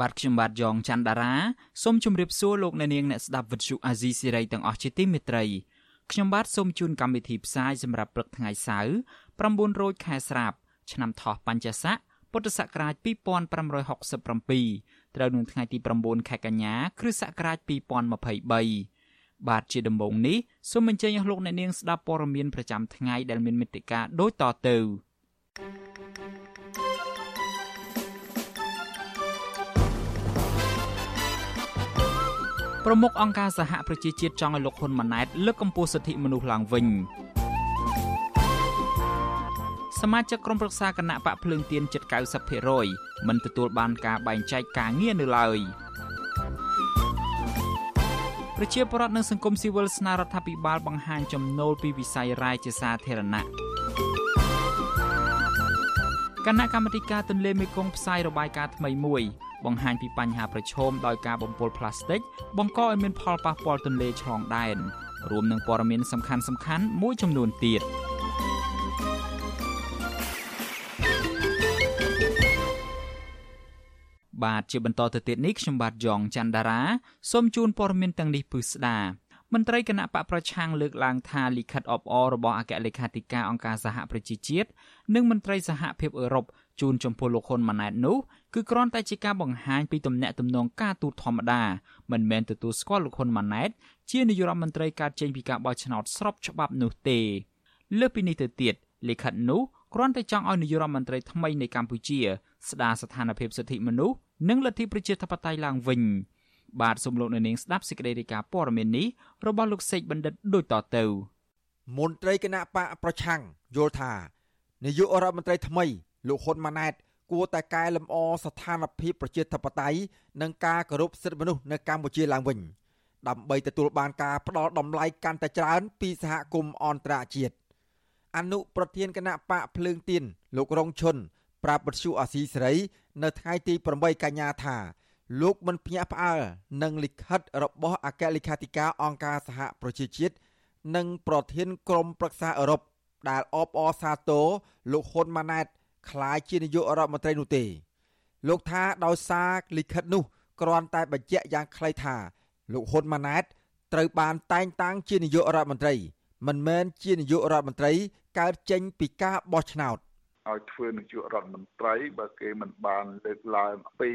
បាទខ្ញុំបាទយ៉ងច័ន្ទដារាសូមជម្រាបសួរលោកអ្នកនាងអ្នកស្ដាប់វិទ្យុអាស៊ីសេរីទាំងអស់ជាទីមេត្រីខ្ញុំបាទសូមជូនកម្មវិធីផ្សាយសម្រាប់ព្រឹកថ្ងៃសៅរ៍9រោចខែស្រាបឆ្នាំថោះបัญចស័កពុទ្ធសករាជ2567ត្រូវនឹងថ្ងៃទី9ខែកញ្ញាគ្រិស្តសករាជ2023បាទជាដំបូងនេះសូមអញ្ជើញអស់លោកអ្នកនាងស្ដាប់ព័ត៌មានប្រចាំថ្ងៃដែលមានមេត្តាដូចតទៅ ប្រមុខអង្គការសហប្រជាជាតិចង់ឲ្យលោកហ៊ុនម៉ាណែតលើកកម្ពស់សិទ្ធិមនុស្សឡើងវិញសមាជិកក្រុមប្រឹក្សាគណៈបកភ្លើងទៀនជិត90%មិនទទួលបានការបែងចែកការងារនៅឡើយប្រជាពលរដ្ឋនិងសង្គមស៊ីវិលស្នើរដ្ឋាភិបាលបង្ហាញចំណូលពីវិស័យរាយជាសាធារណៈ គណៈកម្មាធិការទន្លេមេគង្គផ្សាយរបាយការណ៍ថ្មីមួយបង្ហាញពីបញ្ហាប្រឈមដោយការបំពុលផ្លាស្ទិកបង្កឲ្យមានផលប៉ះពាល់ទន្លេឆ្លងដែនរួមនឹងព័ត៌មានសំខាន់ៗមួយចំនួនទៀត។បាទជាបន្តទៅទៀតនេះខ្ញុំបាទយ៉ងច័ន្ទដារាសូមជូនព័ត៌មានទាំងនេះពឹស្ដា មន្ត្រីគណៈបកប្រឆាំងលើកឡើងថាលិខិតអបអររបស់អគ្គលេខាធិការអង្គការសហប្រជាជាតិនិងមន្ត្រីសហភាពអឺរ៉ុបជូនចំពោះលោកហ៊ុនម៉ាណែតនោះគឺគ្រាន់តែជាការបង្ហាញពីទំនាក់ទំនងការទូតធម្មតាមិនមែនទទួលស្គាល់លោកហ៊ុនម៉ាណែតជានាយករដ្ឋមន្ត្រីកើតចេញពីការបោះឆ្នោតស្របច្បាប់នោះទេលើសពីនេះទៅទៀតលិខិតនោះគ្រាន់តែចង់ឲ្យនាយករដ្ឋមន្ត្រីថ្មីនៃកម្ពុជាស្ដារស្ថានភាពសិទ្ធិមនុស្សនិងលទ្ធិប្រជាធិបតេយ្យឡើងវិញ បាទសូមលោកអ្នកនាងស្ដាប់សេចក្តីរាយការណ៍ព័ត៌មាននេះរបស់លោកសេកបណ្ឌិតដូចតទៅមន្ត្រីគណៈបកប្រឆាំងយល់ថានាយករដ្ឋមន្ត្រីថ្មីលោកហ៊ុនម៉ាណែតគួរតែកែលម្អស្ថានភាពប្រជាធិបតេយ្យនិងការគោរពសិទ្ធិមនុស្សនៅកម្ពុជាឡើងវិញដើម្បីទទួលបានការផ្ដល់តម្លៃកាន់តែច្រើនពីសហគមន៍អន្តរជាតិអនុប្រធានគណៈបកភ្លើងទៀនលោករងឈុនប្រាប់បទសុអាស៊ីសេរី នៅថ្ងៃទី8កញ្ញាថា លោកមិនភ្ញាក់ផ្អើលនឹងលិខិតរបស់អគ្គលេខាធិការអង្គការសហប្រជាជាតិនិងប្រធានក្រុមប្រឹក្សាអឺរ៉ុបដែលអបអរសាទរលោកហ៊ុនម៉ាណែតក្លាយជានាយករដ្ឋមន្ត្រីនោះទេ លោកថាដោយសារលិខិតនោះគ្រាន់តែបញ្ជាក់យ៉ាងខ្លីថាលោកហ៊ុនម៉ាណែតត្រូវបានតែងតាំងជានាយករដ្ឋមន្ត្រី មិនមែនជានាយករដ្ឋមន្ត្រីកើតចេញពីការបោះឆ្នោតឲ្យធ្វើនាយករដ្ឋមន្ត្រីបើគេមិនបានលើកឡើងពី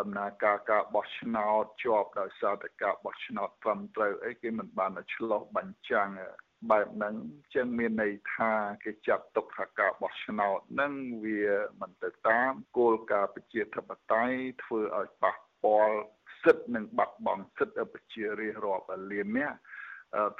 ដំណើរការការបោះឆ្នោតជាប់ដោយសារតែការបោះឆ្នោតត្រឹមត្រូវអីគេមិនបានឆ្លោះបញ្ចាំងបែបហ្នឹងចឹងមានន័យថាគេចាត់ទុកថាការបោះឆ្នោតហ្នឹងវាមិនទៅតាមគោលការណ៍ប្រជាធិបតេយ្យធ្វើឲ្យប៉ះពាល់សិទ្ធិនិងបាត់បង់សិទ្ធិប្រជារាស្ត្ររាប់លាននាក់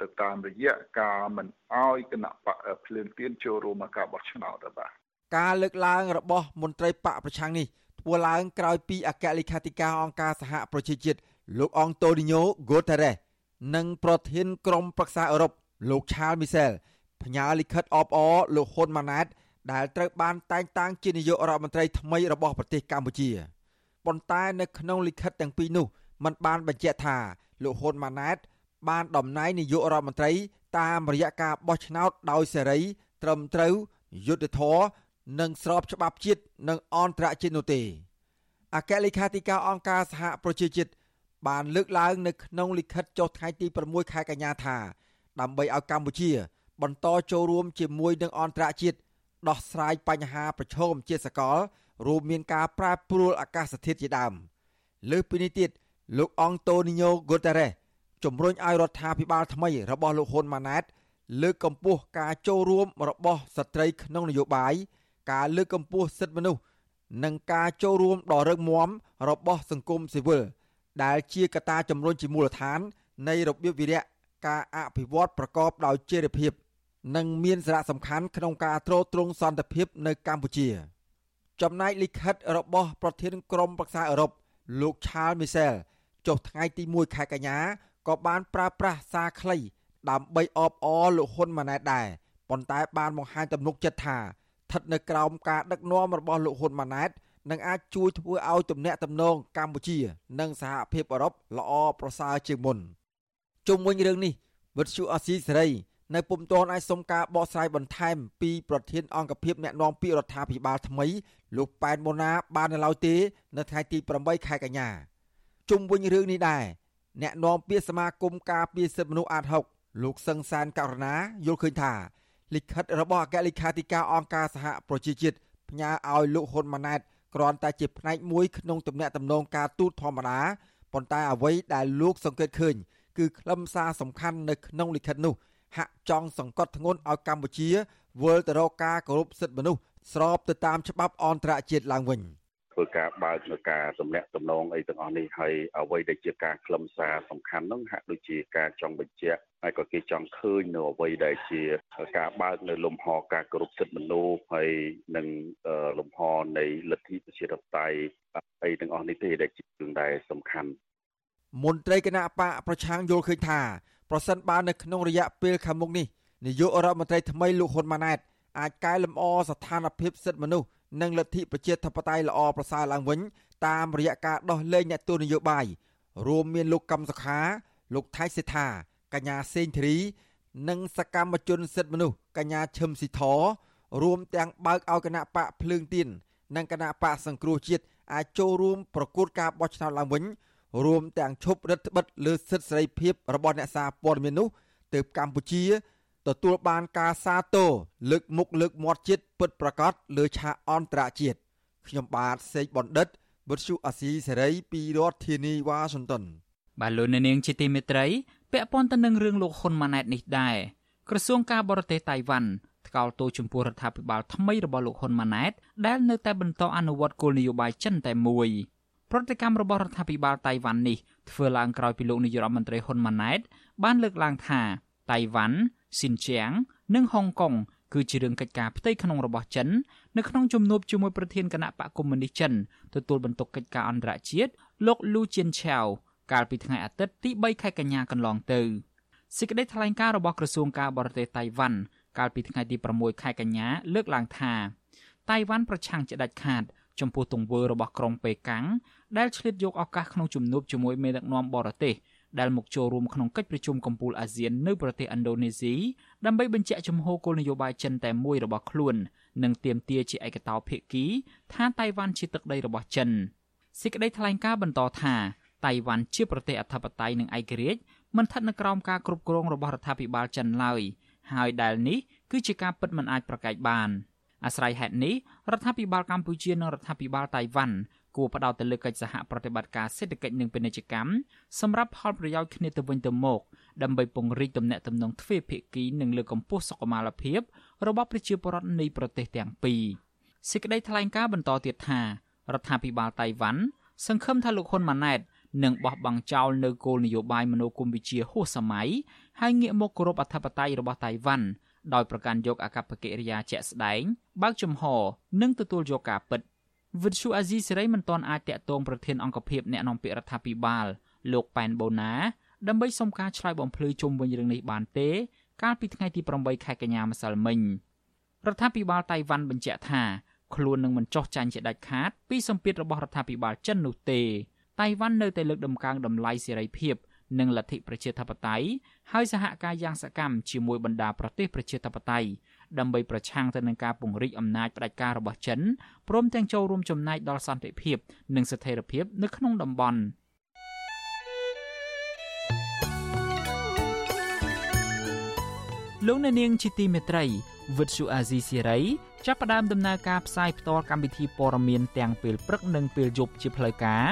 ទៅតាមរយៈការមិនអោយគណៈបកភ្លើងទៀនចូលរួមមកការបោះឆ្នោតបាទការលើកឡើងរបស់មន្ត្រីបកប្រឆាំងនេះ ធ្វើឡើងក្រោយពីអគ្គលេខាធិការអង្គការសហប្រជាជាតិលោកអងតូនីញ៉ូហ្គូតារ៉េសនិងប្រធានក្រុមប្រឹក្សាអឺរ៉ុបលោកឆាលមីសែលផ្ញើលិខិតអបអរលោកហ៊ុនម៉ាណែតដែលត្រូវបានតែងតាំងជានាយករដ្ឋមន្ត្រីថ្មីរបស់ប្រទេសកម្ពុជាប៉ុន្តែនៅក្នុងលិខិតទាំងពីរនោះมันបានបញ្ជាក់ថាលោកហ៊ុនម៉ាណែត បានតំណែងនាយករដ្ឋមន្ត្រីតាមរយៈការបោះឆ្នោតដោយសេរីត្រឹមត្រូវយុត្តិធម៌ និងស្របច្បាប់ជាតិនិងអន្តរជាតិនោះទេអគ្គលេខាធិការអង្គការសហប្រជាជាតិបានលើកឡើងនៅក្នុងលិខិតចុះថ្ងៃទី6ខែកញ្ញាថាដើម្បីឲ្យកម្ពុជា បន្តចូលរួមជាមួយនឹងអន្តរជាតិដោះស្រាយបញ្ហាប្រឈមជាសកលរួមមានការប្រែប្រួលអាកាសធាតុជាដើមលើសពីនេះទៀតលោកអង់តូនីញ៉ូហ្គូតារ៉េសជំរុញឲ្យរដ្ឋាភិបាលថ្មីរបស់លោកហ៊ុនម៉ាណែតលើកកម្ពស់ការចូលរួមរបស់ស្ត្រីក្នុងនយោបាយ ការលើកកម្ពស់សិទ្ធិមនុស្សនិងការចូលរួមដ៏រឹងមាំរបស់សង្គមស៊ីវិលដែលជាកត្តាជំរុញជាមូលដ្ឋាន នៃរបៀបវិរៈការអភិវឌ្ឍប្រកបដោយចីរភាព និងមានសារៈសំខាន់ក្នុងការទ្រទ្រង់សន្តិភាពនៅកម្ពុជា ចំណែកលិខិតរបស់ប្រធានក្រុមប្រឹក្សាអឺរ៉ុបលោក Charles Michel ចុះថ្ងៃទី1ខែកញ្ញាក៏បានប្រើប្រាស់សារខ្លី ដើម្បីអបអរលោកហ៊ុនម៉ាណែតដែរប៉ុន្តែបានបង្ហាញទំនុកចិត្តថាស្ថិតនៅក្រោមការដឹកនាំរបស់លោកហ៊ុនម៉ាណែតនឹងអាចជួយធ្វើឲ្យទំនាក់ទំនងកម្ពុជា និងសហភាពអឺរ៉ុបល្អប្រសើរជាងមុនជុំវិញរឿងនេះវិទ្យុអស៊ីសេរីនៅពុំទាន់អាចសុំការបកស្រាយបន្ថែមពីប្រធានអង្គភិបអ្នកណែនាំពាក្យរដ្ឋាភិបាលថ្មីលោកប៉ែនម៉ូណាបាននៅឡើយទេនៅថ្ងៃទី8ខែកញ្ញាជុំវិញរឿងនេះដែរអ្នកនាំពាក្យសមាគមការពារសិទ្ធិមនុស្សអាត6លោកសឹងសានករណាយល់ឃើញថា លិខិតរបស់អគ្គលេខាធិការអង្គការសហប្រជាជាតិផ្ញើឲ្យលោកហ៊ុនម៉ាណែតគ្រាន់តែជាផ្នែកមួយក្នុងទំនាក់ទំនងការទូតធម្មតាប៉ុន្តែអ្វីដែលលោកសង្កេតឃើញគឺខ្លឹមសារសំខាន់នៅក្នុងលិខិតនោះហាក់ចង់សង្កត់ធ្ងន់ឲ្យកម្ពុជាវិលទៅរកការគោរពសិទ្ធិមនុស្សស្របទៅតាមច្បាប់អន្តរជាតិឡើងវិញ។ធ្វើការបើកនៅការទំនាក់ទំនងអីទាំងអស់នេះហើយអ្វីដែលជាការខ្លឹមសារសំខាន់នោះហាក់ដូចជាការចង់បញ្ជាក់ ហើយក៏គេចង់ឃើញនៅអ្វីដែលជាការបើកនៅលំហការគោរពសិទ្ធិមនុស្សហើយនិងលំហនៃលទ្ធិប្រជាធិបតេយ្យអីទាំងអស់នេះទេដែលជារឿងដែលសំខាន់មន្ត្រីគណៈបកប្រឆាំងយល់ឃើញថាប្រសិនបើនៅក្នុងរយៈពេលខាងមុខនេះនាយករដ្ឋមន្ត្រីថ្មីលោកហ៊ុនម៉ាណែតអាចកែលម្អស្ថានភាពសិទ្ធិមនុស្សនិងលទ្ធិប្រជាធិបតេយ្យល្អប្រសើរឡើងវិញតាមរយៈការដោះលែងអ្នកទោសនយោបាយរួមមានលោកកឹមសុខាលោកថៃសេដ្ឋា កញ្ញាសេងធីរី និងសកម្មជនសិទ្ធិមនុស្សកញ្ញាឈឹមស៊ីធរួមទាំងបើកឲ្យគណៈបកភ្លើងទៀននិងគណៈបកសង្គ្រោះជាតិអាចចូលរួមប្រកួតការបោះឆ្នោតឡើងវិញរួមទាំងឈប់រដ្ឋបិទលើសិទ្ធិសេរីភាពរបស់អ្នកសារព័ត៌មាននោះទើបកម្ពុជាទទួលបានការសាទរលើកមុខលើកមាត់ជាតិពិតប្រាកដលើឆាកអន្តរជាតិខ្ញុំបាទសេកបណ្ឌិតវិទ្យុអាស៊ីសេរីពីរដ្ឋធានីវ៉ាស៊ីនតោនបាទលោកនាងជាទីមេត្រី ពាក់ព័ន្ធទៅនឹងរឿងលោកហ៊ុនម៉ាណែតនេះដែរក្រសួងការបរទេសតៃវ៉ាន់ថ្កោលទោសចំពោះរដ្ឋាភិបាលថ្មីរបស់លោកហ៊ុនម៉ាណែតដែលនៅតែបន្តអនុវត្តគោលនយោបាយចិនតែមួយប្រតិកម្មរបស់រដ្ឋាភិបាលតៃវ៉ាន់នេះធ្វើឡើងក្រោយពីលោកនាយករដ្ឋមន្ត្រីហ៊ុនម៉ាណែតបានលើកឡើងថាតៃវ៉ាន់ស៊ីនជៀងនិងហុងកុងគឺជារឿងកិច្ចការផ្ទៃក្នុងរបស់ចិននៅក្នុងជំនួបជាមួយប្រធានគណៈបកកុម្មុយនីសចិនទទួលបន្ទុកកិច្ចការអន្តរជាតិលោកលូជៀនឆាវ កាលពីថ្ងៃអាទិត្យទី3ខែកញ្ញាកន្លងទៅសេចក្តីថ្លែងការណ៍របស់ក្រសួងការបរទេសតៃវ៉ាន់កាលពីថ្ងៃទី6ខែកញ្ញាលើកឡើងថាតៃវ៉ាន់ប្រឆាំងជាដាច់ខាតចំពោះទង្វើរបស់ក្រុងប៉េកាំងដែលឆ្លៀតយកឱកាសក្នុងជំនួបជាមួយមេដឹកនាំបរទេសដែលមកចូលរួមក្នុងកិច្ចប្រជុំកំពូលអាស៊ាននៅប្រទេសឥណ្ឌូនេស៊ីដើម្បីបញ្ជាក់ជំហរគោលនយោបាយចិនតែមួយរបស់ខ្លួននិងទាមទារជាឯកតោភាគីថាតៃវ៉ាន់ជាទឹកដីរបស់ចិនសេចក្តីថ្លែងការណ៍បន្តថា តៃវ៉ាន់ជាប្រទេសអធិបតេយ្យនិងឯករាជ្យមិនស្ថិតនៅក្រោមការគ្រប់គ្រងរបស់រដ្ឋាភិបាលចិនឡើយហើយដែលនេះគឺជាការពិតមិនអាចប្រកែកបានអាស្រ័យហេតុនេះរដ្ឋាភិបាលកម្ពុជានិងរដ្ឋាភិបាលតៃវ៉ាន់គួរផ្ដោតទៅលើកិច្ចសហប្រតិបត្តិការសេដ្ឋកិច្ចនិងពាណិជ្ជកម្មសម្រាប់ផលប្រយោជន៍គ្នាទៅវិញទៅមកដើម្បីពង្រីកទំនាក់ទំនងទ្វេភាគីនិងលើកកម្ពស់សុខុមាលភាពរបស់ប្រជាពលរដ្ឋនៃប្រទេសទាំងពីរសេចក្តីថ្លែងការណ៍បន្តទៀតថារដ្ឋាភិបាលតៃវ៉ាន់សង្ឃឹមថាលោកហ៊ុនម៉ាណែត នឹងបោះបង់ចោលនៅគោលនយោបាយមនោគមវិជ្ជាហួសសម័យហើយងាកមកគោរពអធិបតេយ្យរបស់តៃវ៉ាន់ដោយប្រកាន់យកអកប្បកិរិយាជាក់ស្ដែងបើកចំហនិងទទួលយកការពិត។វិទ្យុអាស៊ីសេរីមិនទាន់អាចតាក់ទងប្រធានអង្គភិបអ្នកនាំពាក្យរដ្ឋាភិបាលលោកប៉ែនបូណាដើម្បីសុំការឆ្លើយបំភ្លឺជុំវិញរឿងនេះបានទេ កាលពីថ្ងៃទី8ខែកញ្ញាម្សិលមិញរដ្ឋាភិបាលតៃវ៉ាន់បញ្ជាក់ថាខ្លួននឹងមិនចោះចាញ់ជាដាច់ខាតពីសម្ពាធរបស់រដ្ឋាភិបាលចិននោះទេ តៃវ៉ាន់នៅតែលើកដំកើងតម្លៃសេរីភាពនិងលទ្ធិប្រជាធិបតេយ្យហើយសហការយ៉ាងសកម្មជាមួយបណ្ដាប្រទេសប្រជាធិបតេយ្យដើម្បីប្រឆាំងទៅនឹងការពង្រីកអំណាចផ្ដាច់ការរបស់ចិនព្រមទាំងចូលរួមចំណែកដល់សន្តិភាព និងស្ថិរភាពនៅក្នុងតំបន់លោកអ្នកនាងជាទីមេត្រីវិទ្យុអាស៊ីសេរី ចាប់ផ្ដើមដំណើរការផ្សាយផ្ទាល់កម្មវិធីព័ត៌មានទាំងពេលព្រឹកនិងពេលយប់ជាផ្លូវការ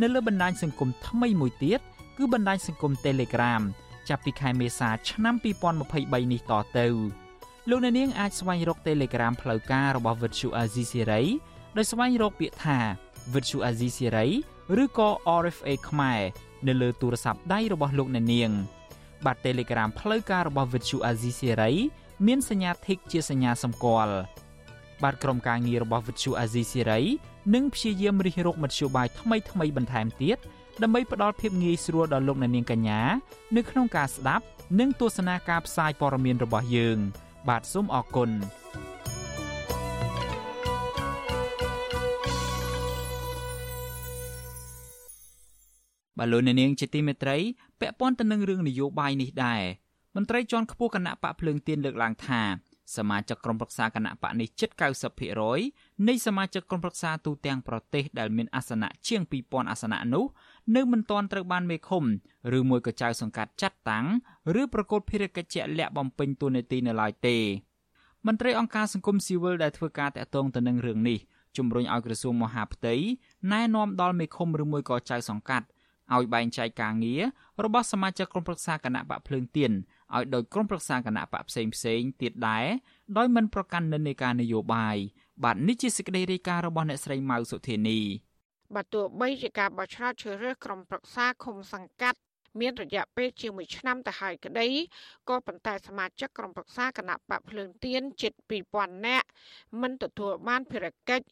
នៅលើបណ្ដាញសង្គមថ្មីមួយទៀតគឺបណ្ដាញសង្គម Telegram ចាប់ពីខែមេសាឆ្នាំ2023នេះតទៅលោកអ្នកនាងអាចស្វែងរក Telegram ផ្លូវការរបស់ Vuthu Azizi Siri ដោយស្វែងរកពាក្យថា Vuthu Azizi Siri ឬក៏ RFA ខ្មែរនៅលើទូរស័ព្ទដៃរបស់លោកអ្នកនាងបាទ Telegram ផ្លូវការរបស់ Vuthu Azizi Siri មានសញ្ញា Tick ជាសញ្ញាសម្គាល់ បាទក្រុមការងាររបស់ Vuthu Azizi Siri នឹងព្យាយាមរិះរកមធ្យោបាយថ្មីៗបន្ថែមទៀតដើម្បីផ្ដល់ភាពងាយស្រួលដល់លោកអ្នកនាងកញ្ញានៅក្នុងការស្ដាប់និងទស្សនាការផ្សាយព័ត៌មានរបស់យើង បាទសូមអរគុណបលូននាងជាទីមេត្រីពាក់ព័ន្ធទៅនឹងរឿងនយោបាយនេះដែរមន្ត្រីជាន់ខ្ពស់គណៈបកភ្លើងទៀនលើកឡើងថា សមាជិកក្រុមប្រឹក្សាគណៈបកនេះជិត90%នៃសមាជិកក្រុមប្រឹក្សាទូទាំងប្រទេសដែលមានអាសនៈជាង2000អាសនៈនោះនៅមិនទាន់ត្រូវបានមេឃុំឬមួយក៏ចៅសង្កាត់ចាត់តាំងឬប្រកួតភារកិច្ចជាក់លាក់បំពេញតួនាទីនៅឡើយទេមន្ត្រីអង្គការសង្គមស៊ីវិលដែលធ្វើការតាក់ទងទៅនឹងរឿងនេះជំរុញឲ្យក្រសួងមហាផ្ទៃណែនាំដល់មេឃុំឬមួយក៏ចៅសង្កាត់ឲ្យបែងចែកការងាររបស់សមាជិកក្រុមប្រឹក្សាគណៈបកភ្លើងទៀន ឲ្យដោយក្រុមប្រឹក្សាគណៈបកផ្សេងផ្សេងទៀតដែរដោយមិនប្រកាន់និន្នាការនយោបាយបាទនេះជាសេចក្តីរាយការណ៍របស់អ្នកស្រីម៉ៅសុធានីបាទទោះបីជាការបោះឆ្នោតជ្រើសរើសក្រុមប្រឹក្សាឃុំសង្កាត់មានរយៈពេលជាង1ឆ្នាំទៅហើយក្តីក៏ប៉ុន្តែសមាជិកក្រុមប្រឹក្សាគណៈបកភ្លើងទៀនជិត2000នាក់មិនទទួលបានភារកិច្ច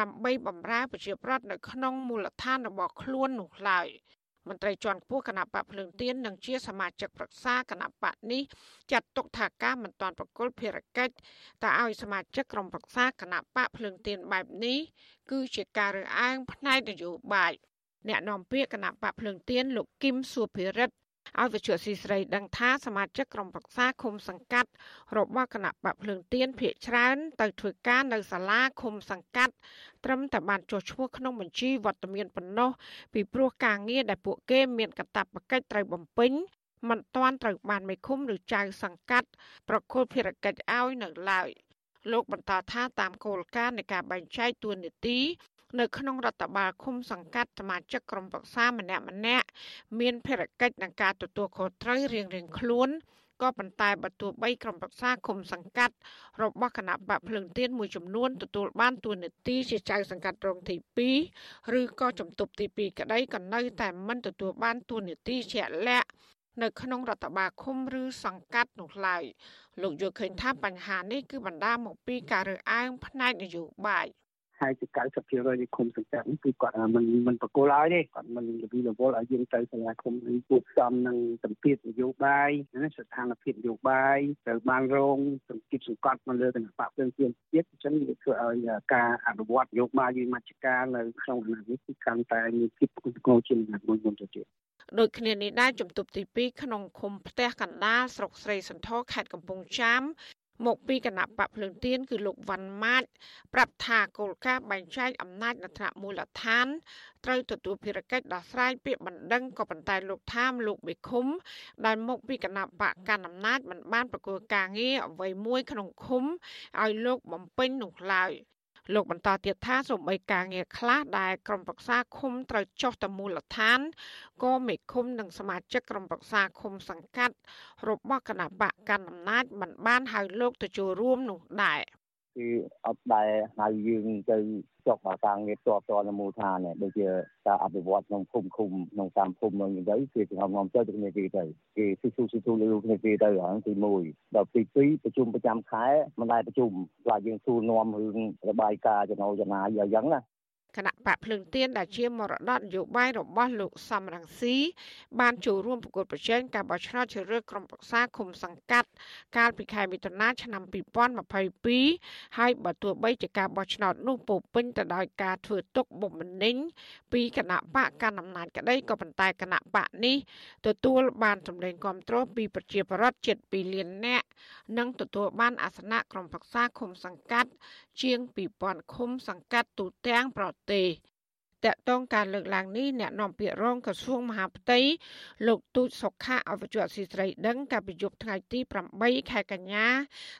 ដើម្បីបម្រើប្រជាប្រដ្ឋនៅក្នុងមូលដ្ឋានរបស់ខ្លួននោះឡើយ មន្ត្រីជាន់ខ្ពស់គណៈបកភ្លើងទៀននិងជាសមាជិកប្រឹក្សាគណៈបកនេះចាត់ទុកថាការមិនទាន់ប្រកុលភារកិច្ចតើឲ្យសមាជិកក្រុមប្រឹក្សាគណៈបកភ្លើងទៀនបែបនេះគឺជាការរើសអើងផ្នែកនយោបាយអ្នកនាំពាក្យគណៈបកភ្លើងទៀនលោកគឹមសុភិរិទ្ធ ឲ្យវិទ្យុស៊ីស្រីដឹងថាសមាជិកក្រុមប្រឹក្សាឃុំសង្កាត់របស់គណៈបកភ្លើងទៀនភ ieck ច្រើន ទៅធ្វើការនៅសាលាឃុំសង្កាត់ត្រឹមតែបានចុះឈ្មោះក្នុងបញ្ជីវត្តមានប៉ុណ្ណោះពីព្រោះការងារដែលពួកគេមានកាតព្វកិច្ចត្រូវបំពេញមិនទាន់ត្រូវបានមេឃុំឬចៅសង្កាត់ប្រគល់ភារកិច្ចឲ្យនៅឡើយលោកបន្តថាតាមគោលការណ៍នៃការបែងចែកតួនាទី នៅក្នុងរដ្ឋបាលឃុំសង្កាត់សមាជិកក្រុមប្រឹក្សាម្នាក់ម្នាក់មានភារកិច្ចនឹងការទទួលខុសត្រូវរៀងៗខ្លួនក៏ប៉ុន្តែបើទោះបីក្រុមប្រឹក្សាគុំសង្កាត់របស់គណៈបកភ្លើងទៀនមួយចំនួនទទួលបានទួនាទីជាចៅសង្កាត់រងទី2ឬក៏ជំទប់ទី2ក្តីក៏នៅតែមិនទទួលបានទួនាទីជាក់លាក់នៅក្នុងរដ្ឋបាលឃុំឬសង្កាត់នោះឡើយលោកយល់ឃើញថាបញ្ហានេះគឺបណ្ដាលមកពីការរើសអើងផ្នែកនយោបាយ ហើយជា90%នៃឃុំសង្កាត់នេះគឺគាត់មិនមិនប្រគល់ឲ្យទេគាត់មិនលវិលវល់ឲ្យយើងទៅសាលាឃុំនេះគួបផ្សំនឹងសម្ពាធនយោបាយណាស្ថានភាពនយោបាយត្រូវបានរងសម្ពាធសង្កត់មកលើគណៈបកផ្សេងទៀតទៀតអញ្ចឹងវាធ្វើឲ្យការអនុវត្តនយោបាយវិមជ្ឈការនៅក្នុងគណៈនេះគឺកាន់តែមានភាពគំគងជាងមុនមុនទៅទៀតដូចគ្នានេះដែរជំទប់ទី2ក្នុងឃុំផ្ទះកណ្ដាលស្រុកស្រីសន្ធរខេត្តកំពង់ចាម មកពីគណៈបកភ្លើងទៀនគឺលោកវ៉ាន់ម៉ាតប្រាប់ថាគោលការណ៍បែងចែកអំណាចនៅថ្នាក់មូលដ្ឋានត្រូវទទួលភារកិច្ចដោះស្រាយពាក្យបណ្ដឹងក៏ប៉ុន្តែលោកថាមលោកបេឃុំ ដែលមកពីគណៈបកកណ្ដាលអំណាចមិនបានប្រកួតការងារអ្វីមួយក្នុងឃុំឲ្យលោកបំពេញនោះឡើយ។ លោកបន្តទៀតថាសូម្បីការងារខ្លះដែលក្រុមប្រឹក្សាឃុំត្រូវចុះទៅមូលដ្ឋានក៏មេឃុំនិងសមាជិកក្រុមប្រឹក្សាឃុំសង្កាត់របស់គណៈបកកណ្ដាលអំណាចមិនបានហៅលោកទៅចូលរួមនោះដែរ គឺអត់ដែលហៅយើងទៅចុះមកការងារតបតនៅមូលដ្ឋានដូចជាការអភិវឌ្ឍក្នុងភូមិឃុំក្នុងតាមភូមិនឹងទៅគឺជំនុំទៅទៅគ្នាទីទៅគេស៊ីស៊ូស៊ីស៊ូលើគ្នាទីទៅហ្នឹងទី1ដល់ទី2ប្រជុំប្រចាំខែមិនដែលប្រជុំខ្លាចយើងសួរនាំរឿងរបាយការណ៍ចំណូលចំណាយយ៉ាងហ្នឹងណា គណៈបកភ្លើងទៀនដែលជាមរតកនយោបាយរបស់លោកសំរងស៊ីបានចូលរួមប្រកួតប្រជែងការបោះឆ្នោតជ្រើសរើសក្រុមប្រឹក្សាឃុំសង្កាត់ កាលពីខែមិថុនាឆ្នាំ2022ហើយបើទោះបីជាការបោះឆ្នោតនោះពោពេញទៅដោយការធ្វើទុកបុកម្នេញពីគណៈបកកណ្ដាលអំណាចក្តីក៏ប៉ុន្តែគណៈបកនេះទទួលបានសម្លេងគាំទ្រពីប្រជាពលរដ្ឋជិត2លាននាក់និងទទួលបានអាសនៈក្រុមប្រឹក្សាឃុំសង្កាត់ ជាង2000ឃុំសង្កាត់ទូទាំងប្រទេសតកតងការលើកឡើងនេះអ្នកនាំពាក្យរងក្រសួងមហាផ្ទៃលោកទូចសុខាអវជៈស៊ីស្រីដឹងកាលពីយប់ថ្ងៃទី8ខែកញ្ញា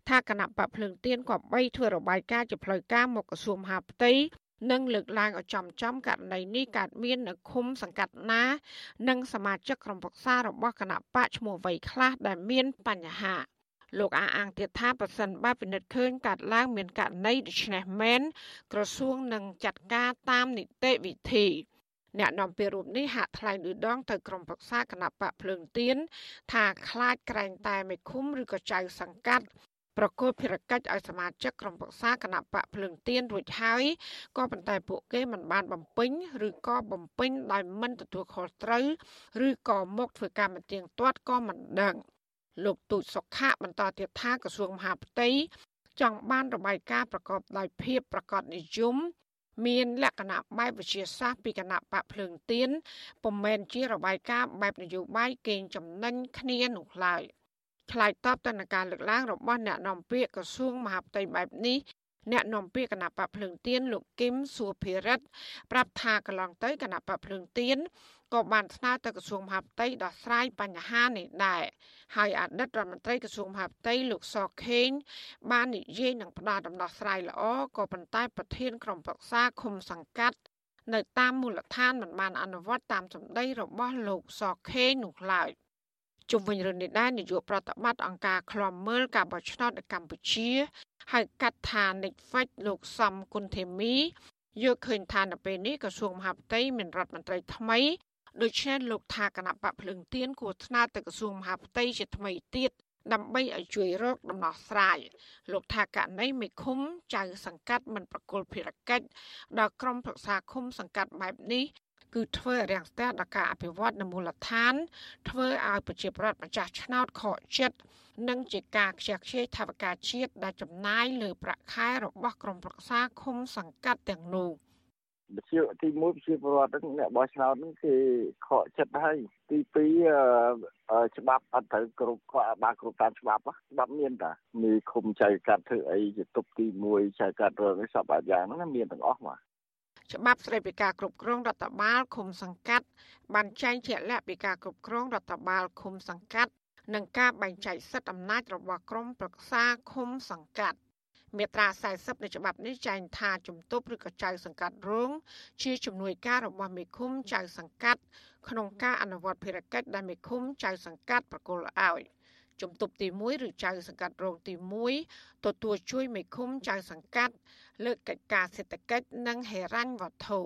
ថាគណៈបកភ្លើងទៀនក៏បីធ្វើរបាយការណ៍ជាផ្លូវការមកក្រសួងមហាផ្ទៃនិងលើកឡើងឲ្យចំចំករណីនេះកើតមាននៅឃុំសង្កាត់ណា និងសមាជិកក្រុមប្រឹក្សារបស់គណៈបកឈ្មោះវ័យខ្លះដែលមានបញ្ហា លោកអះអាងទៀតថាប្រសិនបើពិនិត្យឃើញកាត់ឡើងមានករណីដូច្នេះមែនក្រសួងនឹងចាត់ការតាមនីតិវិធីអ្នកនាំពាក្យរូបនេះហាក់ថ្លែងឌឺដងទៅក្រុមប្រឹក្សាគណៈបកភ្លើងទៀនថាខ្លាចក្រែងតែមេឃុំឬក៏ចៅសង្កាត់ប្រកល់ភារកិច្ចឲ្យសមាជិកក្រុមប្រឹក្សាគណៈបកភ្លើងទៀនរួចហើយក៏ប៉ុន្តែពួកគេមិនបានបំពេញឬក៏បំពេញដោយមិនទទួលខុសត្រូវឬក៏មកធ្វើការមិនទៀងទាត់ក៏មិនដឹង លោកទូចសុខៈបន្តទៀតថាក្រសួងមហាផ្ទៃចង់បានរបាយការណ៍ប្រកបដោយភាពប្រកបនិយមមានលក្ខណៈបែបវិទ្យាសាស្ត្រពីគណៈបកភ្លើងទៀនពុំមែនជារបាយការណ៍បែបនយោបាយកេងចំណេញគ្នានោះឡើយឆ្លើយតបទៅនឹងការលើកឡើងរបស់អ្នកនាំពាក្យក្រសួងមហាផ្ទៃបែបនេះអ្នកនាំពាក្យគណៈបកភ្លើងទៀនលោកគឹមសួរភិរិទ្ធប្រាប់ថាកន្លងទៅគណៈបកភ្លើងទៀន ក៏បានស្នើទៅក្រសួងមហាផ្ទៃដោះស្រាយបញ្ហានេះដែរហើយអតីតរដ្ឋមន្ត្រីក្រសួងមហាផ្ទៃលោកសខេងបាននិយាយនឹងផ្ដល់ដំណោះស្រាយល្អក៏ប៉ុន្តែប្រធានក្រុមប្រឹក្សាឃុំសង្កាត់នៅតាមមូលដ្ឋានមិនបានអនុវត្តតាមសម្ដីរបស់លោកសខេងនោះឡើយជុំវិញរឿងនេះដែរនាយកប្រតិបត្តិអង្គការឃ្លាំមើលការបោះឆ្នោតនៅកម្ពុជាហៅកាត់ថា NICFAC លោកសំគុណធីមីយកឃើញថានៅពេលនេះក្រសួងមហាផ្ទៃមានរដ្ឋមន្ត្រីថ្មី ដូច្នេះលោកថាគណៈបកភ្លឹងទៀនគួរស្នើទៅក្រសួងមហាផ្ទៃជាថ្មីទៀតដើម្បីឲ្យជួយរកដំណោះស្រាយលោកថាករណីមេឃុំចៅសង្កាត់មិនប្រគល់ភារកិច្ចដល់ក្រុមប្រឹក្សាឃុំសង្កាត់បែបនេះគឺធ្វើរាំងស្ទះដល់ការអភិវឌ្ឍនៅមូលដ្ឋាន ធ្វើឲ្យប្រជាប្រដ្ឋម្ចាស់ឆ្នោតខកចិត្តនិងជាការខ្ជះខ្ជាយថវិកាជាតិដែលចំណាយលើប្រាក់ខែរបស់ក្រុមប្រឹក្សាឃុំសង្កាត់ទាំងនោះ។ វិជាទី1វិជាប្រវត្តិហ្នឹងអ្នកបោះឆ្នោតហ្នឹងគេខកចិត្តហើយទី2ច្បាប់អត់ត្រូវគ្រប់ក៏បានគ្រប់តាមច្បាប់ច្បាប់មានតាមានឃុំចៅកាត់ធ្វើអីជាទុកទី1ចៅកាត់រឿងសពអាយ៉ាងហ្នឹងមានទាំងអស់មកច្បាប់ស្តីពីការគ្រប់គ្រងរដ្ឋបាលឃុំសង្កាត់បានចែងជាក់លាក់ពីការគ្រប់គ្រងរដ្ឋបាលឃុំសង្កាត់និងការបែងចែកសិទ្ធិអំណាចរបស់ក្រមប្រឹក្សាឃុំសង្កាត់ មាត្រា40នៃច្បាប់នេះចែងថាជំទប់ឬក៏ចៅសង្កាត់រង ជាជំនួយការរបស់មេឃុំចៅសង្កាត់ក្នុងការអនុវត្តភារកិច្ចដែលមេឃុំចៅសង្កាត់ប្រគល់ឲ្យជំទប់ទី1ឬចៅសង្កាត់រងទី1ទទួលជួយមេឃុំចៅសង្កាត់លើកកិច្ចការសេដ្ឋកិច្ចនិងហិរញ្ញវត្ថុ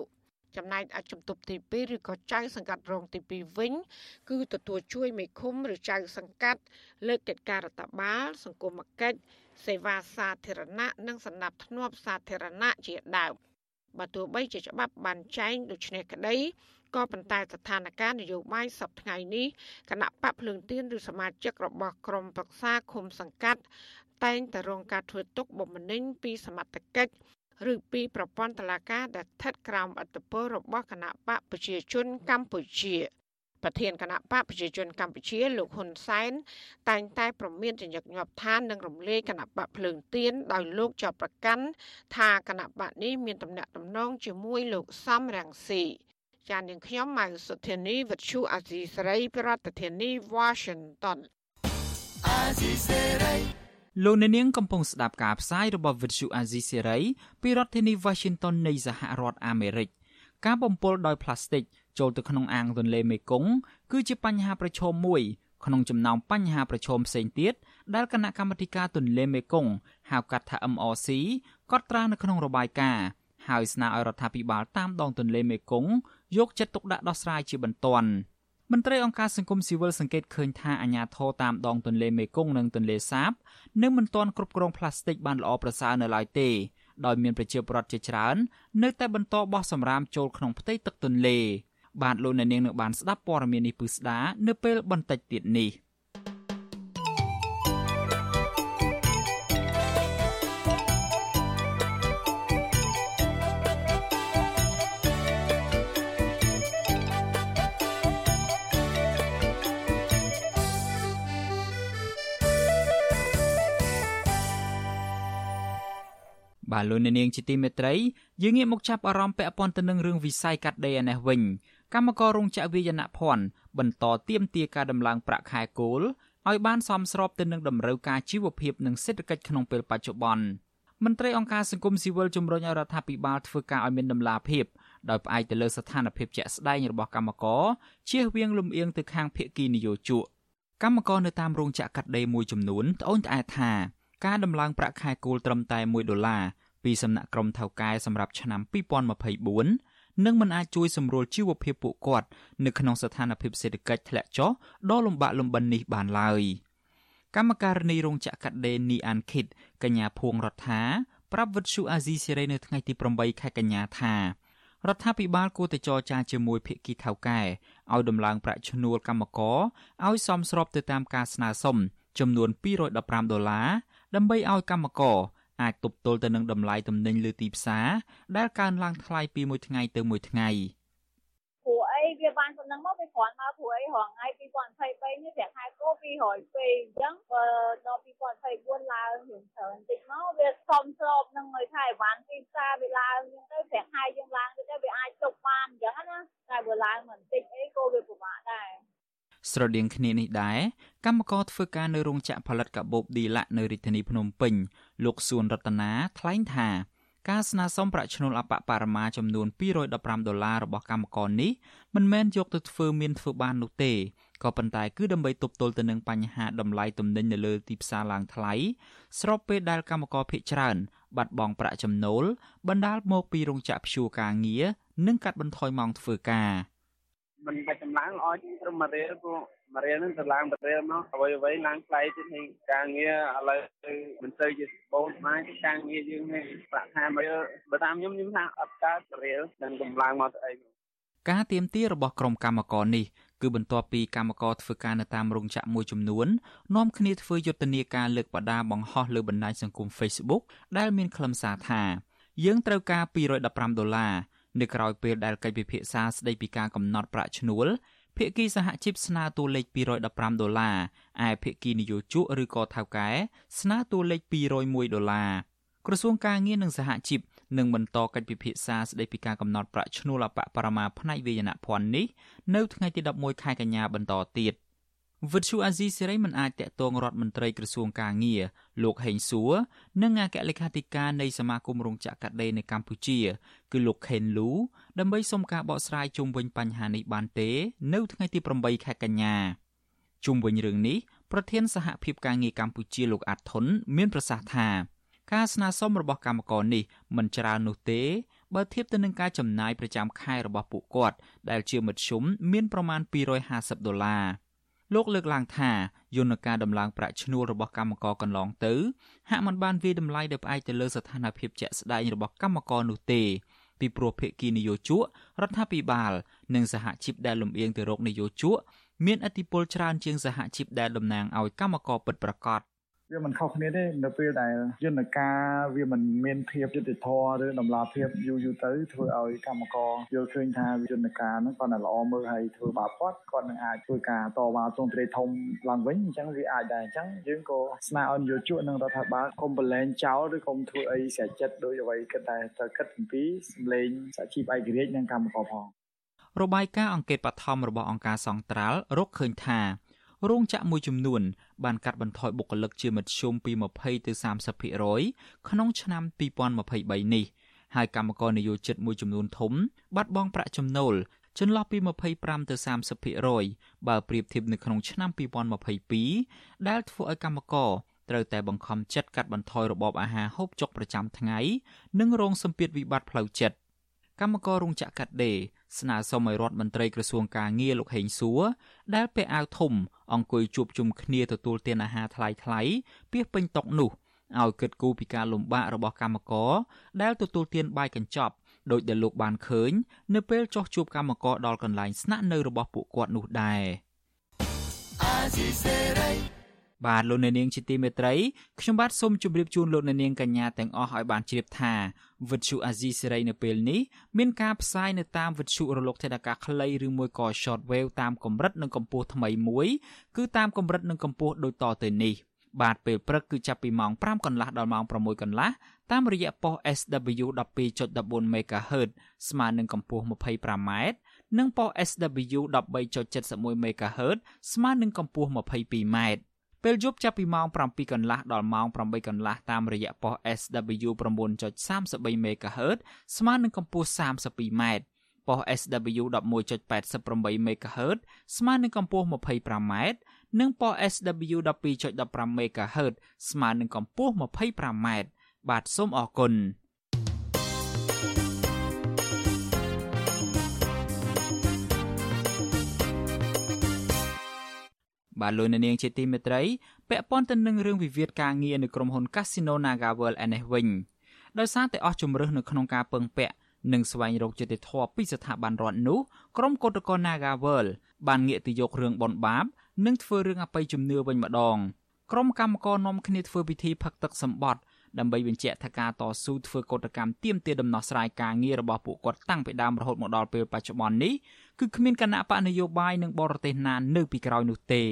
ចំណែកឯជំទប់ទី2ឬក៏ចៅសង្កាត់រងទី2វិញ គឺទទួលជួយមេឃុំឬចៅសង្កាត់លើកកិច្ចការរដ្ឋបាលសង្គមគិច្ច សេវាសាធារណៈនិងសណ្ដាប់ធ្នាប់សាធារណៈជាដើមបើទោះបីជាច្បាប់បានចែងដូចនេះក្តីក៏ប៉ុន្តែស្ថានភាពនយោបាយសពថ្ងៃនេះគណៈបកភ្លើងទៀនឬសមាជិករបស់ក្រមប្រឹក្សាឃុំសង្កាត់ តែងតែរងការធ្វើទុកបុកម្នេញពីសមត្ថកិច្ចឬពីប្រព័ន្ធតុលាការដែលស្ថិតក្រោមអធិបតេយ្យរបស់គណៈបកប្រជាជនកម្ពុជា ប្រធានគណៈបកប្រជាជនកម្ពុជាលោកហ៊ុនសែនតែងតែប្រមានចញឹកញាប់ថានឹងរំលាយគណៈបកភ្លើងទៀនដោយលោកចោទប្រកាន់ថាគណៈបកនេះមានតំណែងតំណងជាមួយលោកសំរងស៊ីចាននាងខ្ញុំម៉ៅសុធានីវិទ្យុអាស៊ីសេរីប្រធានាធិបតី Washington អាស៊ីសេរីលោកអ្នកនាងកំពុងស្ដាប់ការផ្សាយរបស់វិទ្យុអាស៊ីសេរីពីរដ្ឋធានី Washington នៃសហរដ្ឋអាមេរិកការបំពុលដោយផ្លាស្ទិក ចូលទៅក្នុងអាងទន្លេមេគង្គគឺជាបញ្ហាប្រឈមមួយ ក្នុងចំណោមបញ្ហាប្រឈមផ្សេងទៀតដែលគណៈកម្មាធិការទន្លេមេគង្គហៅកាត់ថា MRC កត់ត្រានៅក្នុងរបាយការណ៍ហើយស្នើឲ្យរដ្ឋាភិបាលតាមដងទន្លេមេគង្គយកចិត្តទុកដាក់ដោះស្រាយជាបន្ទាន់មន្ត្រីអង្គការសង្គមស៊ីវិលសង្កេតឃើញថាអាញាធរតាមដងទន្លេមេគង្គនិងទន្លេសាបនៅមិនទាន់គ្រប់គ្រងផ្លាស្ទិកបានល្អប្រសើរនៅឡើយទេដោយមានប្រជាពលរដ្ឋជាច្រើន នៅតែបន្តបោះសំរាមចូលក្នុងផ្ទៃទឹកទន្លេ បាទលោកអ្នកនាងនឹងបានស្ដាប់ព័ត៌មាននេះពឹស្ដានៅពេលបន្តិចទៀតនេះ។បាទលោកនាងជាទីមេត្រីយើងងាកមកចាប់អារម្មណ៍ពាក់ព័ន្ធទៅនឹងរឿងវិស័យកាត់ដេរនេះវិញ កម្មកររោងចក្រវាយនភ័ណ្ឌបន្តទៀមទាការដំឡើងប្រាក់ខែគោលឲ្យបានសមស្របទៅនឹងតម្រូវការជីវភាពនិងសេដ្ឋកិច្ចក្នុងពេលបច្ចុប្បន្នមន្ត្រីអង្គការសង្គមស៊ីវិលជំរុញឲ្យរដ្ឋាភិបាលធ្វើការឲ្យមានដំណាភាពដោយផ្អែកទៅលើស្ថានភាពជាក់ស្ដែងរបស់កម្មករជៀសវាងលំអៀងទៅខាងភៀកគីនយោជកកម្មករនៅតាមរោងចក្រកាត់ដេរមួយចំនួនត្អូញត្អែថាការដំឡើងប្រាក់ខែគោលត្រឹមតែ1ដុល្លារពីសំណាក់ក្រុមថៅកែសម្រាប់ឆ្នាំ2024 នឹងមិនអាចជួយសម្រួលជីវភាពពួកគាត់នៅក្នុងស្ថានភាពសេដ្ឋកិច្ចធ្លាក់ចុះដ៏លំបាកលំបិននេះបានឡើយកម្មការនីរោងចក្រកាត់ដេរនីអានឃីតកញ្ញាភួងរដ្ឋាប្រាប់វិទ្យុអាស៊ីសេរីនៅថ្ងៃទី8ខែកញ្ញាថារដ្ឋាភិបាលគួរតែចរចាជាមួយភាគីថៅកែឲ្យដំឡើងប្រាក់ឈ្នួលកម្មករឲ្យសមស្របទៅតាមការស្នើសុំចំនួន215ដុល្លារដើម្បីឲ្យកម្មករ អាចទប់ទល់ទៅនឹងតម្លៃទំនិញលើទីផ្សារដែលកើនឡើងថ្លៃពីមួយថ្ងៃទៅមួយថ្ងៃវាបានប៉ុណ្ណឹងមកវាគ្រាន់មកព្រោះអីរងថ្ងៃ2023នេះប្រាក់ខែគោ202អញ្ចឹងបើដល់2024ឡើងរៀងច្រើនតិចមកវាសមស្របនឹងឲ្យខែអីវ៉ាន់ទីផ្សារវាឡើងអញ្ចឹងទៅប្រាក់ខែយើងឡើងទៅវាអាចទប់បានអញ្ចឹងណាតែបើឡើងមិនតិចអីក៏វាពិបាកដែរ ស្រដៀងគ្នានេះដែរកម្មករធ្វើការនៅរោងចក្រផលិតកាបូបឌីឡាក់នៅរាជធានីភ្នំពេញលោកសួនរតនាថ្លែងថាការស្នើសុំប្រាក់ឈ្នួលអបបរមាចំនួន215ដុល្លាររបស់កម្មករនេះមិនមែនយកទៅធ្វើមានធ្វើបាននោះទេក៏ប៉ុន្តែគឺដើម្បីទប់ទល់ទៅនឹងបញ្ហាតម្លៃទំនិញនៅលើទីផ្សារឡើងថ្លៃស្របពេលដែលកម្មករភ័យច្រើនបាត់បង់ប្រាក់ចំណូលបណ្ដាលមកពីរោងចក្រព្យួរការងារនិងកាត់បន្ថយម៉ោងធ្វើការ មិនបាច់ចម្លើងអោយត្រឹមមួយរៀលព្រោះមួយរៀលហ្នឹងទៅឡើងមួយរៀលមកអ្វីអ្វីឡើងថ្លៃទៀតហើយការងារឥឡូវមិនទៅជាបូនស្មាយការងារយើងនេះប្រាក់ខែមកបើតាមខ្ញុំខ្ញុំថាអត់កើតរៀលនឹងកម្លាំងមកទៅអីការទៀមទារបស់ក្រុមកម្មករនេះគឺបន្ទាប់ពីកម្មករធ្វើការនៅតាមរោងចក្រមួយចំនួននាំគ្នាធ្វើយុទ្ធនាការលើកបដាបង្ហោះលើបណ្ដាញសង្គម Facebook ដែលមានខ្លឹមសារថាយើងត្រូវការ215ដុល្លារ នៅក្រៅពេលដែលកិច្ចពិភាក្សាស្ដីពីការកំណត់ប្រាក់ឈ្នួលភាគីសហជីពស្នើតួលេខ215ដុល្លារឯភាគីនយោជកឬក៏ថៅកែស្នើតួលេខ201ដុល្លារក្រសួងការងារនិងសហជីពនឹងបន្តកិច្ចពិភាក្សាស្ដីពីការកំណត់ប្រាក់ឈ្នួលអបបរមាផ្នែកវេយនភ័ណ្ឌនេះនៅថ្ងៃទី11ខែកញ្ញាបន្តទៀត វិទ្យុអាស៊ីសេរីមិនអាចតាក់ទងរដ្ឋមន្ត្រីក្រសួងការងារលោកហេងសួរនិងអគ្គលេខាធិការនៃសមាគមរោងចក្រកាត់ដេរនៅកម្ពុជា គឺលោកខេនលូដើម្បីសុំការបកស្រាយជុំវិញបញ្ហានេះបានទេ នៅថ្ងៃទី8ខែកញ្ញាជុំវិញរឿងនេះប្រធានសហភាពការងារកម្ពុជាលោកអាត់ថុនមានប្រសាសន៍ថាការស្នើសុំរបស់កម្មករនេះមិនច្រើននោះទេបើធៀបទៅនឹងការចំណាយប្រចាំខែរបស់ពួកគាត់ដែលជាមធ្យមមានប្រមាណ250ដុល្លារ លោកលើកឡើងថាយន្តការដំឡើងប្រាក់ឈ្នួលរបស់កម្មករកន្លងទៅហាក់មិនបានវាយតម្លៃដោយផ្អែកទៅលើស្ថានភាពជាក់ស្ដែងរបស់កម្មករនោះទេពីព្រោះភាគីនយោជករដ្ឋាភិបាល និងសហជីពដែលលំអៀងទៅរកនយោជកមានឥទ្ធិពលច្រើនជាងសហជីពដែលតំណាងឲ្យកម្មករពិតប្រាកដ វាមិនខុសគ្នាទេនៅពេលដែលយន្តការវាមិនមានភាពយុត្តិធម៌ឬដំណាភាពយូរយូរទៅធ្វើឲ្យកម្មករយល់ឃើញថាយន្តការហ្នឹងគាត់តែល្អមើលហើយធ្វើបាបគាត់គាត់នឹងអាចធ្វើការតវ៉ាទងទ្រាយធំឡើងវិញអញ្ចឹងវាអាចដែរអញ្ចឹងយើងក៏ស្នើឲ្យនយោជកនិងរដ្ឋាភិបាលកុំប្រឡែងចោលឬកុំធ្វើអីស្រេចចិត្តដោយអ្វីគិតតែត្រូវគិតអំពីសម្លេងសហជីពឯករាជ្យនិងកម្មករផងរបាយការណ៍អង្កេតបឋមរបស់អង្គការសង្ត្រាល់រកឃើញថារោងចក្រមួយចំនួន បានកាត់បន្ថយបុគ្គលិកជាមធ្យមពី20ទៅ30%ក្នុងឆ្នាំ2023នេះហើយកម្មករនិយោជិតមួយចំនួនធំ បាត់បង់ប្រាក់ចំណូលចន្លោះពី25ទៅ30%បើប្រៀបធៀបនៅក្នុងឆ្នាំ2022ដែលធ្វើឲ្យកម្មករត្រូវតែបង្ខំចិត្តកាត់បន្ថយរបបអាហារហូបចុកប្រចាំថ្ងៃ និងរងសម្ពាធវិបត្តិផ្លូវចិត្តកម្មកររោងចក្រកាត់ដេរ ស្នើសុំឲ្យរដ្ឋមន្ត្រីក្រសួងការងារលោកហេងសួរដែលពាក់អាវធំអង្គុយជួបជុំគ្នាទទួលទានអាហារថ្លៃថ្លៃពីពេញតុនោះឲ្យគិតគូរពីការលំបាករបស់កម្មករដែលទទួលទានបាយកញ្ចប់ដោយដែលលោកបានឃើញ នៅពេលចោះជួបកម្មករដល់កន្លែងស្នាក់នៅរបស់ពួកគាត់នោះដែរ បាទលោកអ្នកនាងជាទីមេត្រីខ្ញុំបាទសូមជម្រាបជូនលោកអ្នកនាងកញ្ញាទាំងអស់ឲ្យបានជ្រាបថាវិទ្យុអាស៊ីសេរីនៅពេលនេះមានការផ្សាយនៅតាមវិទ្យុរលកថេដាកាខ្លីឬមួយក៏ short wave តាមកម្រិតនិងកម្ពស់ថ្មីមួយគឺតាមកម្រិតនិងកម្ពស់ដូចតទៅនេះបាទពេលព្រឹកគឺចាប់ពីម៉ោង5កន្លះដល់ម៉ោង6កន្លះតាមរយៈប៉ុស SW 12.14 MHz ស្មើនឹងកម្ពស់ 25m និងប៉ុស SW 13.71 MHz ស្មើនឹងកម្ពស់ 22m ពេលយប់ចាប់ពីម៉ោង7កន្លះដល់ម៉ោង8កន្លះតាមរយៈប៉ុស SW 9.33 MHz ស្មើនឹងកម្ពស់ 32m ប៉ុស SW 11.88 MHz ស្មើនឹងកម្ពស់ 25m និងប៉ុស SW 12.15 MHz ស្មើនឹងកម្ពស់ 25m បាទសូមអរគុណ បាទលោកនាងជាទីមេត្រីពាក់ព័ន្ធទៅនឹងរឿងវិវាទការងារនៅក្រុមហ៊ុន Casino NagaWorld ឯនេះវិញដោយសារតែអស់ជំរឹះនៅក្នុងការពឹងពាក់និងស្វែងរកយុត្តិធម៌ពីស្ថាប័នរដ្ឋនោះក្រុមកោតក្រ NagaWorld បានងាកទៅយករឿងបនបាប និងធ្វើរឿងអបិយជំនឿវិញម្ដងក្រុមកម្មករនាំគ្នាធ្វើពិធីផឹកទឹកសម្បត្តិដើម្បីបញ្ជាក់ថាការតស៊ូធ្វើកោតកម្មទាមទារដំណោះស្រាយការងាររបស់ពួកគាត់តាំងពីដើមរហូតមកដល់ពេលបច្ចុប្បន្ននេះ គឺគ្មានគណៈបកនយោបាយនិងបរទេសណានៅពីក្រោយនោះទេ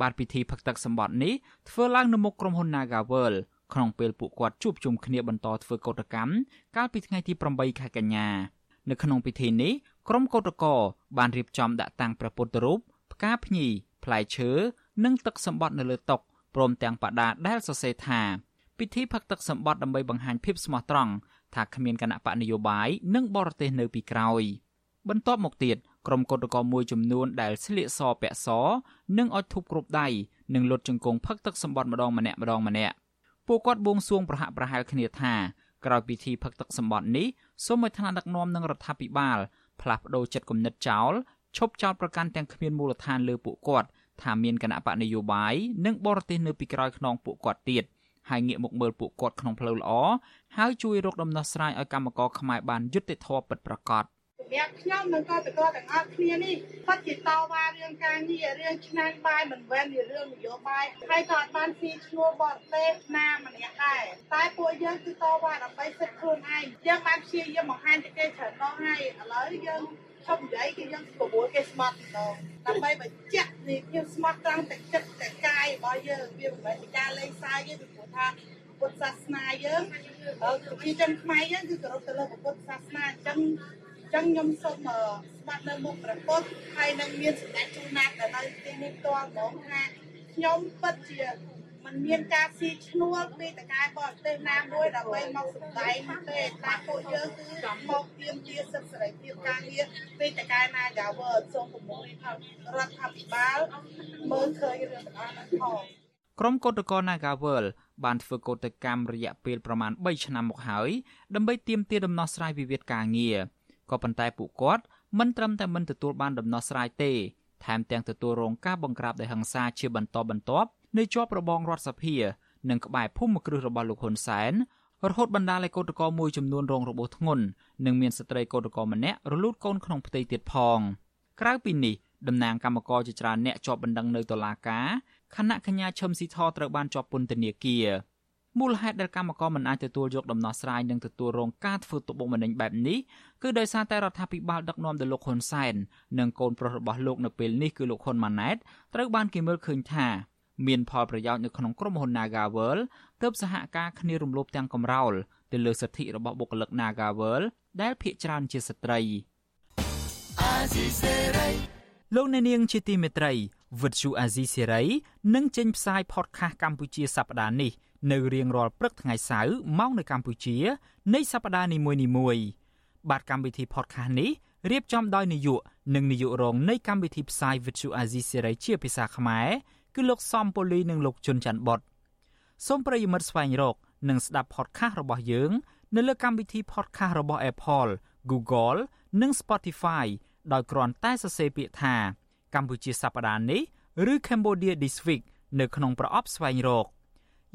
បាទពិធីផឹកទឹកសម្បត្តិនេះធ្វើឡើងនៅមុខក្រុមហ៊ុន Nagaworld ក្នុងពេលពួកគាត់ជួបជុំគ្នាបន្តធ្វើកោតកម្មកាលពីថ្ងៃទី8ខែកញ្ញានៅក្នុងពិធីនេះក្រុមកោតក្របានរៀបចំដាក់តាំងព្រះពុទ្ធរូបផ្កាភ្ញីផ្លែឈើនិងទឹកសម្បត្តិនៅលើតុព្រមទាំងបដាដែលសរសេរថាពិធីផឹកទឹកសម្បត្តិដើម្បីបង្ហាញភាពស្មោះត្រង់ថាគ្មានគណៈបកនយោបាយនិងបរទេសនៅពីក្រោយ បន្ទាប់មកទៀត ក្រុមកោតក្រមួយចំនួនដែលស្លៀកសពាក់សនិងអុជធូបគ្រប់ដៃនិងលុតជង្គង់ផឹកទឹកសម្បត្តិម្ដងម្នាក់ម្ដងម្នាក់ពួកគាត់បួងសួងប្រហាក់ប្រហែលគ្នាថាក្រោយពិធីផឹកទឹកសម្បត្តិនេះសូមឲ្យថ្នាក់ដឹកនាំនិងរដ្ឋាភិបាលផ្លាស់ប្តូរចិត្តគំនិតចោលឈប់ចោលប្រកាន់ទាំងគ្មានមូលដ្ឋានលើពួកគាត់ថាមានគណៈបកនយោបាយនិងបរទេសនៅពីក្រោយខ្នងពួកគាត់ទៀតហើយងាកមកមើលពួកគាត់ក្នុងផ្លូវល្អហើយជួយរកដំណោះស្រាយឲ្យកម្មករខ្មែរបានយុត្តិធម៌ពិតប្រាកដ សម្រាប់ខ្ញុំនិងក៏បន្តទាំងអស់គ្នានេះពិតជាតវ៉ារឿងការងាររឿងឆ្នាំបាយមិនមែនជារឿងនយោបាយហើយក៏អត់បានស៊ីឈ្នួលបរទេសណាម្នាក់ដែរតែពួកយើងគឺតវ៉ាដើម្បីសិទ្ធិខ្លួនឯងយើងបានព្យាយាមបង្ហាញទៅគេច្រើនដងហើយឥឡូវយើងឈប់និយាយគឺយើងប្រមូលគេស្មត់ម្ដងដើម្បីបញ្ជាក់នេះខ្ញុំស្មត់ត្រង់តែចិត្តតែកាយរបស់យើងវាមិនមែនជាការលេងសើចទេពីព្រោះថាពុទ្ធសាសនាយើងប្រជាជនខ្មែរយើងគឺគោរពទៅលើពុទ្ធសាសនាអញ្ចឹង ចឹងខ្ញុំសូមស្ដាប់នៅមុខព្រះពុទ្ធហើយនឹងមានសម្ដេចជួនណាដែលនៅទីនេះផ្ទាល់ហ្មងថាខ្ញុំពិតជាมันមានការស៊ីឈ្នួលពីតកែបរទេសណាមួយដើម្បីមកសម្ដែងទេតែពួកយើងគឺមកទៀមទាសិទ្ធិសេរីភាពការងារពីតកែណាកាវើសូមប្រមូលថារដ្ឋាភិបាលមើលឃើញរឿងទាំងអស់ហ្នឹងផងក្រុមកោតក្រ Nagawal បានធ្វើកោតកម្មរយៈពេលប្រមាណ3ឆ្នាំមកហើយដើម្បីទាមទារដំណោះស្រាយវិវាទការងារ ក៏ប៉ុន្តែពួកគាត់មិនត្រឹមតែមិនទទួលបានដំណោះស្រាយទេថែមទាំងទទួលរងការបង្ក្រាបដោយហិង្សាជាបន្តបន្ទាប់នៅជាប់របងរដ្ឋសភានិងក្បែរភូមិគ្រឹះរបស់លោកហ៊ុនសែនរហូតបណ្ដាលឲ្យកោតក្រមួយចំនួនរងរបួសធ្ងន់និងមានស្ត្រីកោតក្រម្នាក់រលូតកូនក្នុងផ្ទៃទៀតផងក្រៅពីនេះតំណាងគណៈកម្មការជាច្រើនអ្នកជាប់បណ្ដឹងនៅតុលាការខណៈកញ្ញាឈឹមស៊ីធត្រូវបានជាប់ពន្ធនាគារ មូលហេតុដែលកម្មករមិនអាចទទួលយកដំណោះស្រាយនិងទទួលរងការធ្វើទុកបុកម្នេញបែបនេះគឺដោយសារតែរដ្ឋាភិបាលដឹកនាំដោយលោកហ៊ុនសែននិងកូនប្រុសរបស់លោកនៅពេលនេះគឺលោកហ៊ុនម៉ាណែតត្រូវបានគេមើលឃើញថាមានផលប្រយោជន៍នៅក្នុងក្រុមហ៊ុន Nagaworld ទើបសហការគ្នារំលោភទាំងកំរោលទៅលើសិទ្ធិរបស់បុគ្គលិក Nagaworld ដែលភាគច្រើនជាស្ត្រីលោកអ្នកនាងជាទីមេត្រីវិទ្យុអាស៊ីសេរីនឹងចេញផ្សាយ podcast កម្ពុជាសប្តាហ៍នេះ នៅរៀងរាល់ព្រឹកថ្ងៃសៅរ៍ម៉ោងនៅកម្ពុជានៃសប្តាហ៍នីមួយៗបាទកម្មវិធី podcast នេះរៀបចំដោយនាយកនិងនាយករងនៃកម្មវិធីផ្សាយ Vithu Azizi Serai ជាភាសាខ្មែរគឺលោកសំពូលីនិងលោកជុនច័ន្ទបតសូមប្រិយមិត្តស្វែងរក និងស្ដាប់ podcast របស់យើង នៅលើកម្មវិធី podcast របស់ Apple, Google និង Spotify ដោយគ្រាន់តែសរសេរពាក្យថាកម្ពុជាសប្តាហ៍នេះឬ Cambodia This Week នៅក្នុងប្រអប់ស្វែងរក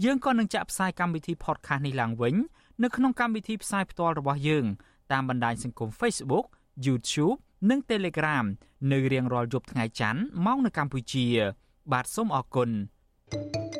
យើងក៏នឹងចាក់ផ្សាយកម្មវិធី podcast នេះឡើងវិញនៅក្នុងកម្មវិធីផ្សាយផ្ទាល់របស់យើងតាមបណ្ដាញសង្គម Facebook, YouTube និង Telegram នៅរៀងរាល់យប់ថ្ងៃច័ន្ទម៉ោងនៅកម្ពុជា បាទសូមអរគុណ thank you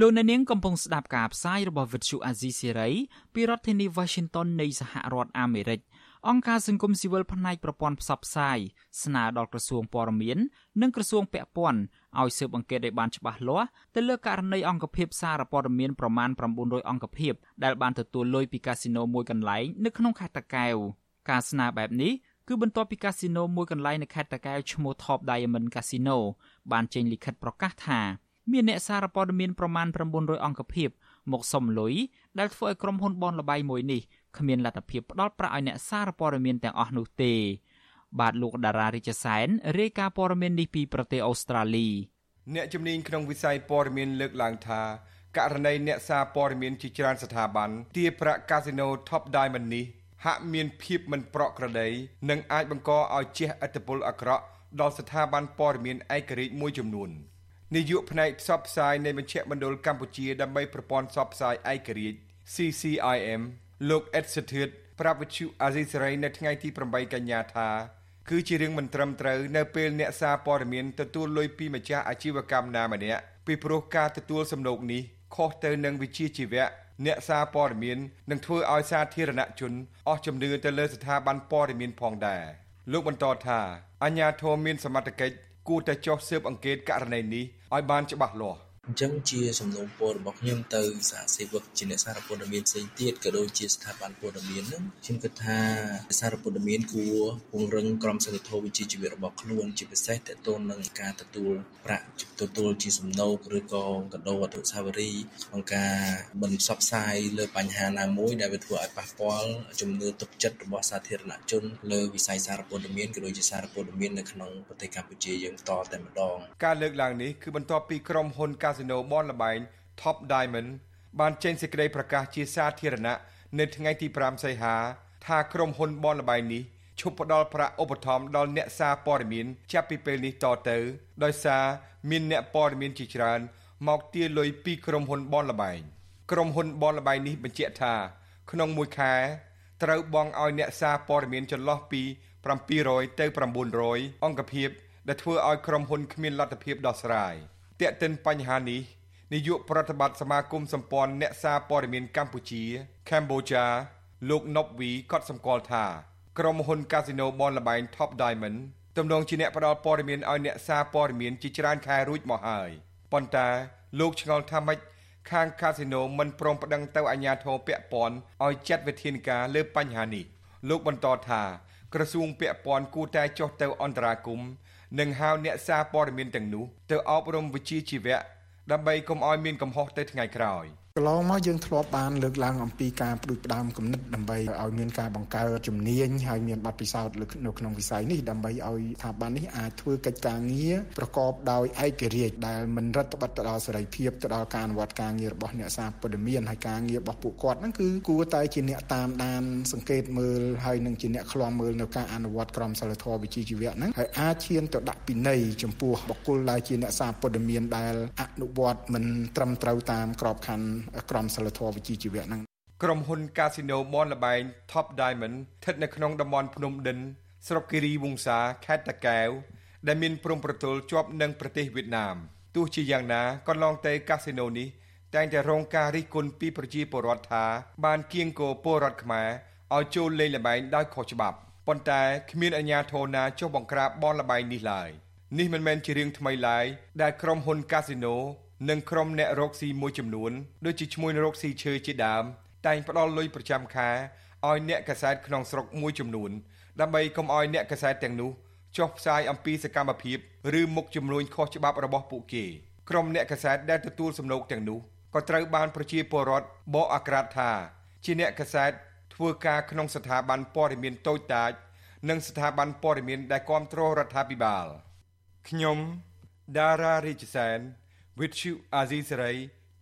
លោកអ្នកនាងកំពុងស្ដាប់ការផ្សាយរបស់ Vuthu Azizi Serai ពីរដ្ឋធានី Washington នៃសហរដ្ឋអាមេរិកអង្គការសង្គមស៊ីវិលផ្នែកប្រព័ន្ធផ្សព្វផ្សាយស្នើដល់ក្រសួងព័ត៌មាននិងក្រសួងពាក់ព័ន្ធឲ្យស៊ើបអង្កេតឲ្យបានច្បាស់លាស់ទៅលើករណីអង្គភាពសារព័ត៌មានប្រមាណ900អង្គភាពដែលបានទទួលលុយពីកាស៊ីណូមួយកន្លែងនៅក្នុងខេត្តតាកែវការស្នើបែបនេះគឺបន្ទាប់ពីកាស៊ីណូមួយកន្លែងនៅខេត្តតាកែវឈ្មោះ Top Diamond Casino បានចេញលិខិតប្រកាសថា មានអ្នកសារព័ត៌មានប្រមាណ900អង្គភាពមកសុំលុយដែលធ្វើឲ្យក្រុមហ៊ុនបនលបៃមួយនេះគ្មានលទ្ធភាពផ្ដល់ប្រាក់ឲ្យអ្នកសារព័ត៌មានទាំងអស់នោះទេ បាទលោកតារារិជសែនរាយការណ៍ព័ត៌មាននេះពីប្រទេសអូស្ត្រាលីអ្នកជំនាញក្នុងវិស័យព័ត៌មានលើកឡើងថាករណីអ្នកសារព័ត៌មានជាច្រើនស្ថាប័នទារប្រាក់កាស៊ីណូ Top Diamond នេះហាក់មានភាពមិនប្រក្រតីនិងអាចបង្កឲ្យជះឥទ្ធិពលអាក្រក់ដល់ស្ថាប័នព័ត៌មានឯករាជ្យមួយចំនួន នាយកផ្នែកផ្សព្វផ្សាយនៃមជ្ឈមណ្ឌលកម្ពុជាដើម្បីប្រព័ន្ធផ្សព្វផ្សាយឯករាជ្យ CCIM លោកអេតសធឿតប្រាប់វិទ្យុអាស៊ីសេរីនៅថ្ងៃទី8កញ្ញាថាគឺជារឿងមិនត្រឹមត្រូវនៅពេលអ្នកសារព័ត៌មានទទួលលុយពីម្ចាស់អាជីវកម្មណាម្នាក់ពីព្រោះការទទួលសំណូកនេះខុសទៅនឹងវិជាជីវៈអ្នកសារព័ត៌មាននឹងធ្វើឲ្យសាធារណជនអស់ជំនឿទៅលើស្ថាប័នព័ត៌មានផងដែរលោកបន្តថាអញ្ញាធមមានសមត្ថកិច្ច គួរតែចុះស៊ើបអង្កេតករណីនេះឲ្យបានច្បាស់លាស់ អញ្ចឹងជាសំណូមពររបស់ខ្ញុំទៅសហសេវកជាអ្នកសារព័ត៌មានផ្សេងទៀតក៏ដូចជាស្ថាប័នព័ត៌មានហ្នឹងខ្ញុំគិតថាសារព័ត៌មានគួរពង្រឹងក្រមសីលធម៌វិជ្ជាជីវៈរបស់ខ្លួនជាពិសេសតទៅនឹងការទទួលប្រាក់ទទួលជាសំណូកឬក៏កដោអនុស្សាវរីយ៍ក្នុងការមិនផ្សព្វផ្សាយលើបញ្ហាណាមួយដែលវាធ្វើឲ្យប៉ះពាល់ជំនឿទុកចិត្តរបស់សាធារណជនលើវិស័យសារព័ត៌មានក៏ដូចជាសារព័ត៌មាននៅក្នុងប្រទេសកម្ពុជាយើងតតែម្ដងការលើកឡើងនេះគឺបន្ទាប់ពីក្រុមហ៊ុនកាស៊ីណូបនលបែង Top Diamond បានចេញសេចក្តីប្រកាសជាសាធារណៈនៅថ្ងៃទី5សីហា ថាក្រុមហ៊ុនបនលបែងនេះឈប់ផ្ដល់ប្រាក់ឧបត្ថម្ភដល់អ្នកសារព័ត៌មានចាប់ពីពេលនេះតទៅ ដោយសារមានអ្នកព័ត៌មានជាច្រើន មកទារលុយពីក្រុមហ៊ុនបនលបែងក្រុមហ៊ុនបនលបែងនេះបញ្ជាក់ថា ក្នុងមួយខែត្រូវបង់ឲ្យអ្នកសារព័ត៌មានចន្លោះពី700ទៅ900អង្គភាពដែលធ្វើឲ្យក្រុមហ៊ុនគ្មានលទ្ធភាពដោះស្រាយ។ ទាក់ទិនបញ្ហានេះនាយកប្រតិបត្តិសមាគមសម្ព័ន្ធអ្នកសារព័ត៌មានកម្ពុជា Cambodia លោកណប់វីក៏សម្គាល់ថាក្រុមហ៊ុនកាស៊ីណូបនលបែង Top Diamond ទំនងជាអ្នកផ្ដល់ព័ត៌មានឲ្យអ្នកសារព័ត៌មានជាច្រើនខែរួចមកហើយប៉ុន្តែលោកឆ្ងល់ថាម៉េចខាងកាស៊ីណូមិនព្រមប្តឹងទៅអាជ្ញាធរពាក់ព័ន្ធឲ្យចាត់វិធានការលើបញ្ហានេះលោកបន្តថាក្រសួងពាក់ព័ន្ធគួរតែចុះទៅអន្តរាគមន៍ និងហៅអ្នកសារព័ត៌មានទាំងនោះទៅអប់រំវិជ្ជាជីវៈដើម្បីកុំឲ្យមានកំហុសទៅថ្ងៃក្រោយ។ កន្លងមកយើងធ្លាប់បានលើកឡើងអំពីការផ្ដួចផ្ដើមគំនិតដើម្បីឲ្យមានការបង្កើតជំនាញហើយមានបទពិសោធន៍នៅក្នុងវិស័យនេះដើម្បីឲ្យស្ថាប័ននេះអាចធ្វើកិច្ចការងារប្រកបដោយឯករាជ្យដែលមិនរដ្ឋបတ်ទៅដល់សេរីភាពទៅដល់ការអនុវត្តការងាររបស់អ្នកសារព័ត៌មានហើយការងាររបស់ពួកគាត់ហ្នឹងគឺគួរតែជាអ្នកតាមដានសង្កេតមើលហើយនឹងជាអ្នកឃ្លាំមើលនៅការអនុវត្តក្រមសីលធម៌វិជ្ជាជីវៈហ្នឹងហើយអាចឈានទៅដាក់ពិន័យចំពោះបុគ្គលដែលជាអ្នកសារព័ត៌មានដែលអនុវត្តមិនត្រឹមត្រូវតាមក្របខ័ណ្ឌក្រមសីលធម៌វិជ្ជាជីវៈហ្នឹងក្រុមហ៊ុនកាស៊ីណូបនលបែង Top Diamond ស្ថិតនៅក្នុងតំបន់ភ្នំដិន ស្រុកគិរីវង្សាខេត្តតាកែវដែលមានព្រំប្រទល់ជាប់នឹងប្រទេសវៀតណាមទោះជាយ៉ាងណាកន្លងទៅកាស៊ីណូនេះតែងតែរងការរិះគន់ពីប្រជាពលរដ្ឋថា បានគៀងគរពលរដ្ឋខ្មែរឲ្យចូលលេងល្បែងដោយខុសច្បាប់ប៉ុន្តែគ្មានអាជ្ញាធរណាចុះបង្ក្រាបបនល្បែងនេះឡើយនេះមិនមែនជារឿងថ្មីឡើយដែលក្រុមហ៊ុនកាស៊ីណូ និងក្រុមអ្នករកស៊ីមួយចំនួនដូចជាឈ្មោះរកស៊ីឈើជាដើមតែងផ្ដល់លុយប្រចាំខែឲ្យអ្នកកសែតក្នុងស្រុកមួយចំនួនដើម្បីកុំឲ្យអ្នកកសែតទាំងនោះចុះផ្សាយអំពីសកម្មភាពឬមុខចំនួនខុសច្បាប់របស់ពួកគេក្រុមអ្នកកសែតដែលទទួលសំណូកទាំងនោះក៏ត្រូវបានប្រជាពលរដ្ឋបកអាក្រាតថា ជាអ្នកកសែតធ្វើការក្នុងស្ថាប័នព័ត៌មានតូចតាច និងស្ថាប័នព័ត៌មានដែលគ្រប់គ្រងរដ្ឋាភិបាលខ្ញុំដារ៉ារីជសែន with you Azisari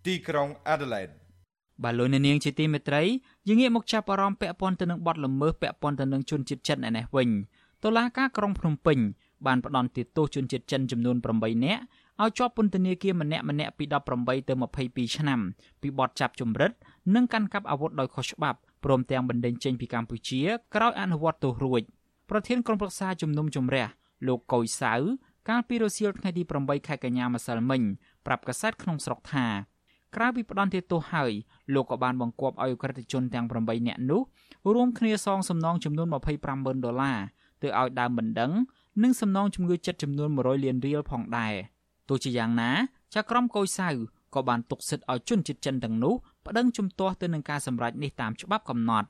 ទីក្រុង Adelaide បាទលោកអ្នកនាងជាទីមេត្រីយើងងាកមកចាប់អារម្មណ៍ពាក់ព័ន្ធទៅនឹងបទល្មើសពាក់ព័ន្ធទៅនឹងជនជាតិចិនឯនេះវិញតុលាការក្រុងភ្នំពេញបានផ្តន្ទាទោសជនជាតិចិនចំនួន8នាក់ឲ្យជាប់ពន្ធនាគារម្នាក់ម្នាក់ពី18ទៅ22ឆ្នាំពីបទចាប់ជំរិតនិងកាន់កាប់អាវុធដោយខុសច្បាប់ព្រមទាំងបណ្តេញចេញពីកម្ពុជាក្រោយអនុវត្តទោសរួចប្រធានក្រុមប្រឹក្សាជំនុំជម្រះលោកកុយសៅ កាលពីរសៀលថ្ងៃទី8ខែកញ្ញាម្សិលមិញប្រាប់កាសែតក្នុងស្រុកថាក្រៅពីផ្ដន់ទោសហើយលោកក៏បានបង្គាប់ឲ្យអក្រិតជនទាំង8នាក់នោះរួមគ្នាសងសំណងចំនួន250000ដុល្លារទៅឲ្យដើមបណ្ដឹង និងសំណងជំងឺចិត្តចំនួន100លានរៀលផងដែរទោះជាយ៉ាងណាចៅក្រមកុយសៅក៏បានទុកសិទ្ធឲ្យជនជាតិចិនទាំងនោះប្តឹងជំទាស់ទៅនឹងការសម្រេចនេះតាមច្បាប់កំណត់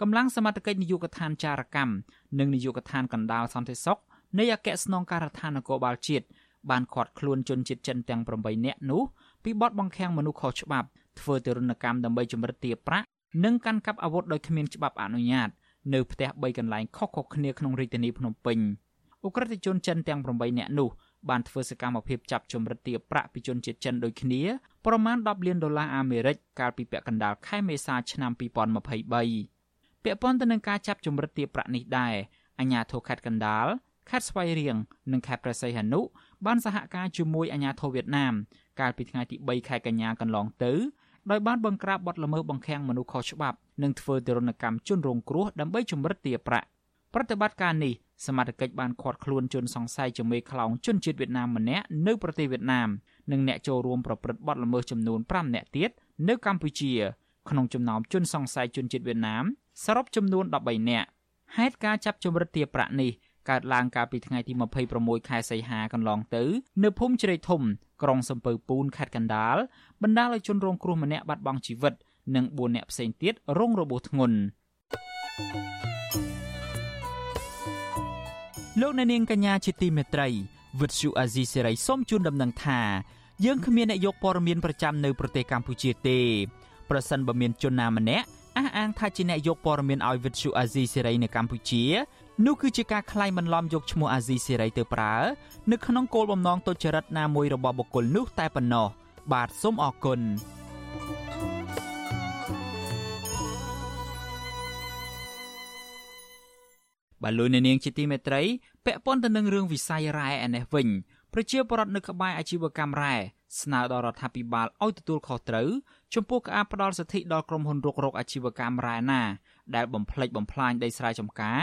កម្លាំងសមត្ថកិច្ចនយោបាយកឋានចារកម្មនិងនយោបាយកឋានកណ្ដាលសន្តិសុខ នៃអគ្គស្នងការដ្ឋាននគរបាលជាតិបានឃាត់ខ្លួនជនជាតិចិនទាំង8នាក់នោះពីបទបង្ខាំងមនុស្សខុសច្បាប់ធ្វើទរណកម្មដើម្បីចម្រិតទារប្រាក់និងកាន់កាប់អាវុធដោយគ្មានច្បាប់អនុញ្ញាតនៅផ្ទះ3កន្លែងខុសៗគ្នាក្នុងរាជធានីភ្នំពេញអ ுக ្រិតជនចិនទាំង8នាក់នោះបានធ្វើសកម្មភាពចាប់ជំរិតទារប្រាក់ពីជនជាតិចិនដូចគ្នាប្រមាណ10លានដុល្លារអាមេរិកកាលពីពាក់កណ្ដាលខែមេសាឆ្នាំ2023ពាក់ព័ន្ធទៅនឹងការចាប់ជំរិតទារប្រាក់នេះដែរអាជ្ញាធរខេត្តកណ្ដាល ខេត្តស្វាយរៀងនិងខេត្តព្រះសីហនុបានសហការជាមួយអាជ្ញាធរវៀតណាមកាលពីថ្ងៃទី3ខែកញ្ញាកន្លងទៅដោយបានបង្ក្រាបបទល្មើសបង្ខាំងមនុស្សខុសច្បាប់និងធ្វើទរណកម្មជនរងគ្រោះដើម្បីជំរិតទារប្រាក់ប្រតិបត្តិការនេះសមត្ថកិច្ចបានឃាត់ខ្លួនជនសង្ស័យជាមេខ្លោងជនជាតិវៀតណាមម្នាក់នៅប្រទេសវៀតណាមនិងអ្នកចូលរួមប្រព្រឹត្តបទល្មើសចំនួន5នាក់ទៀតនៅកម្ពុជាក្នុងចំណោមជនសង្ស័យជនជាតិវៀតណាមសរុបចំនួន13នាក់ហេតុការចាប់ជំរិតទារប្រាក់នេះ កើតឡើងកាលពីថ្ងៃទី26ខែសីហាកន្លងទៅ នៅភូមិជ្រៃធំក្រុងសំពៅពូនខេត្តកណ្ដាលបណ្ដាលឲ្យជនរងគ្រោះម្នាក់បាត់បង់ជីវិត និង4នាក់ផ្សេងទៀតរងរបួសធ្ងន់លោកអ្នកនាងកញ្ញាជាទីមេត្រីវិទ្យុអាស៊ីសេរីសូមជូនដំណឹងថាយើងគ្មានអ្នកយកព័ត៌មានប្រចាំនៅប្រទេសកម្ពុជាទេប្រសិនបើមានជនណាម្នាក់អះអាងថាជាអ្នកយកព័ត៌មានឲ្យវិទ្យុអាស៊ីសេរីនៅកម្ពុជា នោះគឺជាការក្លែងបន្លំយកឈ្មោះអាស៊ីសេរីទៅប្រើនៅក្នុងគោលបំណងទុច្ចរិតណាមួយរបស់បុគ្គលនោះតែប៉ុណ្ណោះបាទសូមអរគុណបាទលោកនាងជាទីមេត្រីពាក់ព័ន្ធទៅនឹងរឿងវិស័យរ៉ែឯនេះវិញប្រជាពលរដ្ឋនៅក្បែរអាជីវកម្មរ៉ែស្នើដល់រដ្ឋាភិបាលឲ្យទទួលខុសត្រូវចំពោះការផ្ដល់សិទ្ធិដល់ក្រុមហ៊ុនរុករកអាជីវកម្មរ៉ែណា ដែលបំផ្លិចបំផ្លាញដីស្រែចម្ការ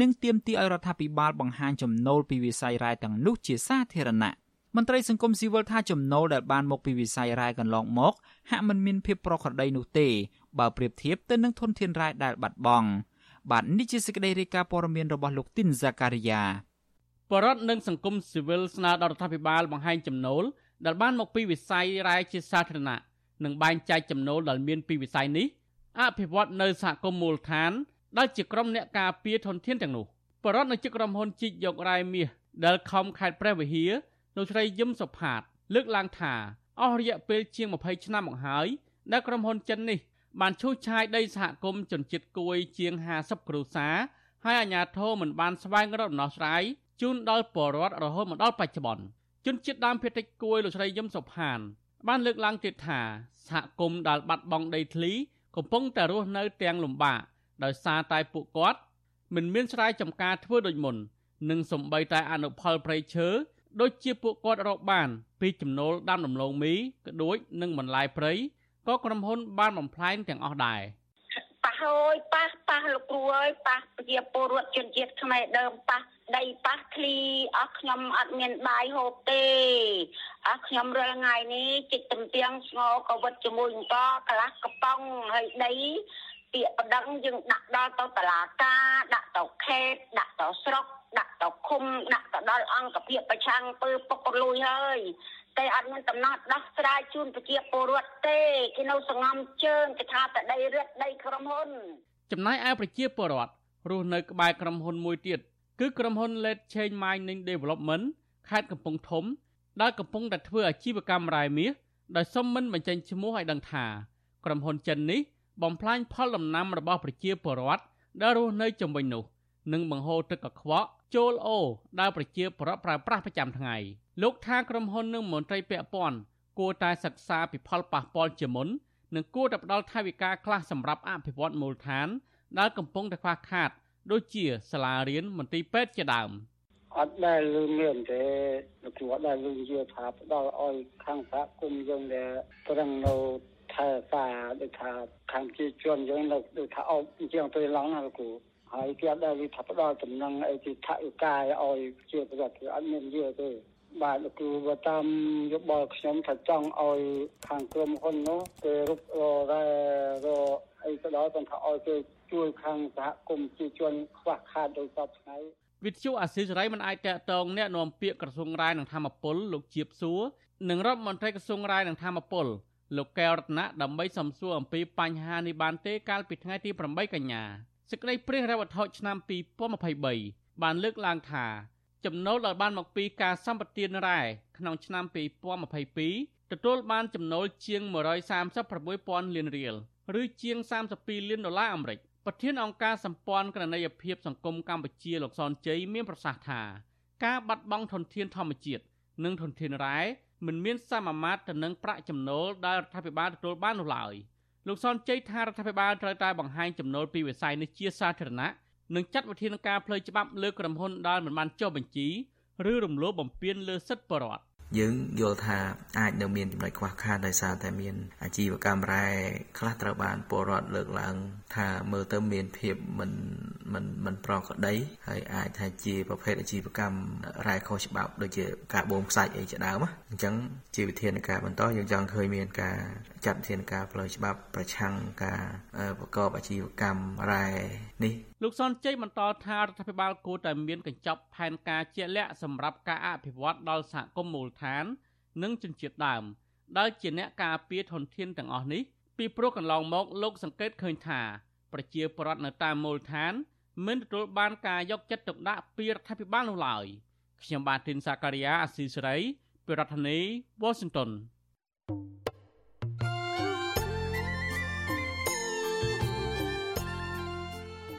និងទាមទារឲ្យរដ្ឋាភិបាលបង្ហាញចំណូលពីវិស័យរ៉ែទាំងនោះជាសាធារណៈមន្ត្រីសង្គមស៊ីវិលថាចំណូលដែលបានមកពីវិស័យរ៉ែកន្លងមក ហាក់មិនមានភាពប្រក្រតីនោះទេ បើប្រៀបធៀបទៅនឹងធនធានរ៉ែដែលបាត់បង់បាទនេះជាសេចក្តីរាយការណ៍ព័ត៌មានរបស់លោកទីនហ្សាការីយ៉ាបរដ្ឋនិងសង្គមស៊ីវិលស្នើដល់រដ្ឋាភិបាលបង្ហាញចំណូលដែលបានមកពីវិស័យរ៉ែជាសាធារណៈនិងបែងចែកចំណូលដែលមានពីវិស័យនេះ អភិវឌ្ឍនៅសហគមន៍មូលដ្ឋានដែលជាក្រុមអ្នកការពារធនធានទាំងនោះបរដ្ឋនៅជាក្រុមហ៊ុនជីកយករ៉ែមាសដែលខំខេត្តព្រះវិហារលោកស្រីយឹមសុផាត លើកឡើងថាអស់រយៈពេលជាង20ឆ្នាំមកហើយដែលក្រុមហ៊ុនចិននេះបានឈូសឆាយដីសហគមន៍ជនជាតិគួយជាង50គ្រួសារហើយអាជ្ញាធរមិនបានស្វែងរកដំណោះស្រាយជូនដល់ពលរដ្ឋរហូតមកដល់បច្ចុប្បន្នជនជាតិដើមភាគតិចគួយលោកស្រីយឹមសុផាន បានលើកឡើងទៀតថាសហគមន៍ដែលបាត់បង់ដីធ្លី កំពុងតែរស់នៅទាំងលំបាកដោយសារតែពួកគាត់មិនមានស្រែចម្ការធ្វើដូចមុននិងសំបីតែអនុផលព្រៃឈើដូចជាពួកគាត់រកបាន ពីចំណូលដាំដំឡូងមីក្ដួចនិងបន្លែព្រៃក៏ក្រុមហ៊ុនបានបំផ្លាញទាំងអស់ដែរ ប៉ះហើយប៉ះប៉ះលោកគ្រូហើយប៉ះប្រជាពលរដ្ឋជនជាតិខ្មែរដើមប៉ះដីប៉ះឃ្លីអស់ខ្ញុំអត់មានបាយហូបទេអស់ខ្ញុំរាល់ថ្ងៃនេះจิตទំទៀងស្ងោក៏វិតជាមួយអង្គកន្លះកំប៉ុងហើយដីពាក្យប្តឹងយើងដាក់ដល់ទៅតឡាការដាក់ទៅខេតដាក់ទៅស្រុកដាក់ទៅឃុំដាក់ទៅដល់អង្គភាពប្រឆាំងពើពុកលួយហើយ តែអត់មានដំណោះដោះស្រាយជូនប្រជាពលរដ្ឋទេគេនៅសងំជើងគេថាតែដីរឹតដីក្រុមហ៊ុន ចំណាយឯប្រជាពលរដ្ឋរស់នៅក្បែរក្រុមហ៊ុនមួយទៀតគឺក្រុមហ៊ុន Let Change Mining Development ខេត្តកំពង់ធំ ដែលកំពុងតែធ្វើអាជីវកម្មរ៉ែមាសដោយសុំមិនបញ្ចេញឈ្មោះឲ្យដឹងថាក្រុមហ៊ុនចិននេះបំផ្លាញផលដំណាំរបស់ប្រជាពលរដ្ឋដែលរស់នៅជុំវិញនោះ និងបង្ហូរទឹកកខ្វក់ ចូលអូដែលប្រជាពលរដ្ឋប្រើប្រាស់ប្រចាំថ្ងៃលោកថាក្រុមហ៊ុននិងមន្ត្រីពាក់ព័ន្ធគួរតែសិក្សាពីផលប៉ះពាល់ជាមុននិងគួរតែផ្ដល់ថវិកាខ្លះសម្រាប់អភិវឌ្ឍមូលដ្ឋានដែលកំពុងតែខ្វះខាត ដូចជាសាលារៀនមន្ទីរពេទ្យជាដើមអត់ដែលលឺមានទេលោកគ្រូអត់ដែលលឺយល់ថាផ្ដល់ឲ្យខាងសហគមន៍យើងដែលប្រឹងនៅថែសារដូចថាខាងជាជនយើងនៅដូចថាអោបជាងពេលឡងណាលោកគ្រូ ហើយគេអត់ដែលថាផ្ដល់តំណែងអីទីថវិកាឲ្យជាប្រវត្តិអត់មានយល់ទេបាទលោកគ្រូបើតាមយោបល់ខ្ញុំថាចង់ឲ្យខាងក្រុមហ៊ុននោះគេរុករ៉ែរអីទៅដល់គាត់ថាឲ្យគេជួយខាងសហគមន៍ជាជនខ្វះខាតដោយសពថ្ងៃវិទ្យុអាស៊ីសេរីមិនអាចតកតងអ្នកនាំពាក្យក្រសួងរាយនឹងធម្មពលលោកជាបសួរនិងរដ្ឋមន្ត្រីក្រសួងរាយនឹងធម្មពលលោកកែវរតនៈដើម្បីសំសួរអំពីបញ្ហានេះបានទេកាលពីថ្ងៃទី8កញ្ញា សេចក្តីព្រាងរវត្ថុឆ្នាំ2023បានលើកឡើងថា ចំណូលដែលបានមកពីការសម្បទានរ៉ែក្នុងឆ្នាំ2022ទទួលបានចំណូលជាង136,000លានរៀលឬជាង32លានដុល្លារអាមេរិកប្រធានអង្គការសម្ព័ន្ធគណនេយ្យភាពសង្គមកម្ពុជាលោកសនជ័យមានប្រសាសន៍ថាការបាត់បង់ធនធានធម្មជាតិនិងធនធានរ៉ែមិនមានសមាមាត្រទៅនឹងប្រាក់ចំណូលដែលរដ្ឋាភិបាលទទួលបាននោះឡើយ លោកសនជ័យថារដ្ឋាភិបាលត្រូវតែបង្ហាញចំណូលពីវិស័យនេះជាសាធារណៈនិងចាត់វិធានការផ្លូវច្បាប់លើក្រុមហ៊ុនដែលមិនបានចុះបញ្ជីឬរំលោភបំពានលើសិទ្ធិបរិវត្ត យើងយល់ថាអាចនៅមានចំណុចខ្វះខាតដោយសារតែមានអាជីវកម្មរ៉ែខ្លះត្រូវបានពលរដ្ឋលើកឡើង ថាមើលទៅមានភាពមិនមិនមិនប្រក្រតីហើយអាចថាជាប្រភេទអាជីវកម្មរ៉ែខុសច្បាប់ដូចជាការបូមខ្សាច់អីជាដើមអញ្ចឹងជាវិធានការបន្តយើងចង់ឃើញមានការចាត់វិធានការផ្លូវច្បាប់ប្រឆាំងការប្រកបអាជីវកម្មរ៉ែនេះ លោកសនជ័យបន្តថារដ្ឋាភិបាលគួរតែមានកញ្ចប់ផែនការជាក់លាក់សម្រាប់ការអភិវឌ្ឍដល់សហគមន៍មូលដ្ឋាន និងជនជាតិដើមដែលជាអ្នកការពារធនធានទាំងអស់នេះពីព្រោះកន្លងមកលោកសង្កេតឃើញថាប្រជាពលរដ្ឋនៅតាមមូលដ្ឋានមិនទទួលបានការយកចិត្តទុកដាក់ពីរដ្ឋាភិបាលនោះឡើយខ្ញុំបាទទីនសាការីយ៉ាអស៊ីសេរីពីរដ្ឋធានី Washington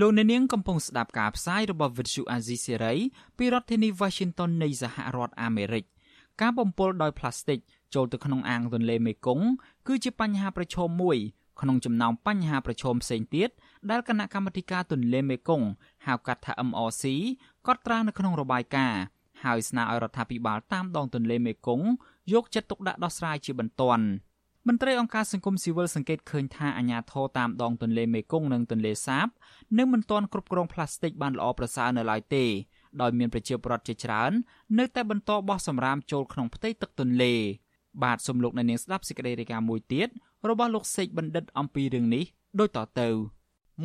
លោកអ្នកនាងកំពុងស្ដាប់ការផ្សាយរបស់ Vuthu Azizi Serai ពីរដ្ឋធានី Washington នៃសហរដ្ឋអាមេរិកការបំពុលដោយផ្លាស្ទិកចូលទៅក្នុងអាងទន្លេមេគង្គគឺជាបញ្ហាប្រឈមមួយ ក្នុងចំណោមបញ្ហាប្រឈមផ្សេងទៀតដែលគណៈកម្មាធិការទន្លេមេគង្គហៅកាត់ថា MRC កត់ត្រានៅក្នុងរបាយការណ៍ហើយស្នើឲ្យរដ្ឋាភិបាលតាមដងទន្លេមេគង្គយកចិត្តទុកដាក់ដោះស្រាយជាបន្ទាន់ មន្ត្រីអង្គការសង្គមស៊ីវិលសង្កេតឃើញថាអាញាធរតាមដងទន្លេមេគង្គនិងទន្លេសាបនៅមិនទាន់គ្រប់គ្រងផ្លាស្ទិកបានល្អប្រសើរនៅឡើយទេដោយមានប្រជាពលរដ្ឋជាច្រើន នៅតែបន្តបោះសំរាមចូលក្នុងផ្ទៃទឹកទន្លេបាទសំលោកនៅនាងស្ដាប់សេចក្តីរាយការណ៍មួយទៀតរបស់លោកសេកបណ្ឌិតអំពីរឿងនេះដូចតទៅ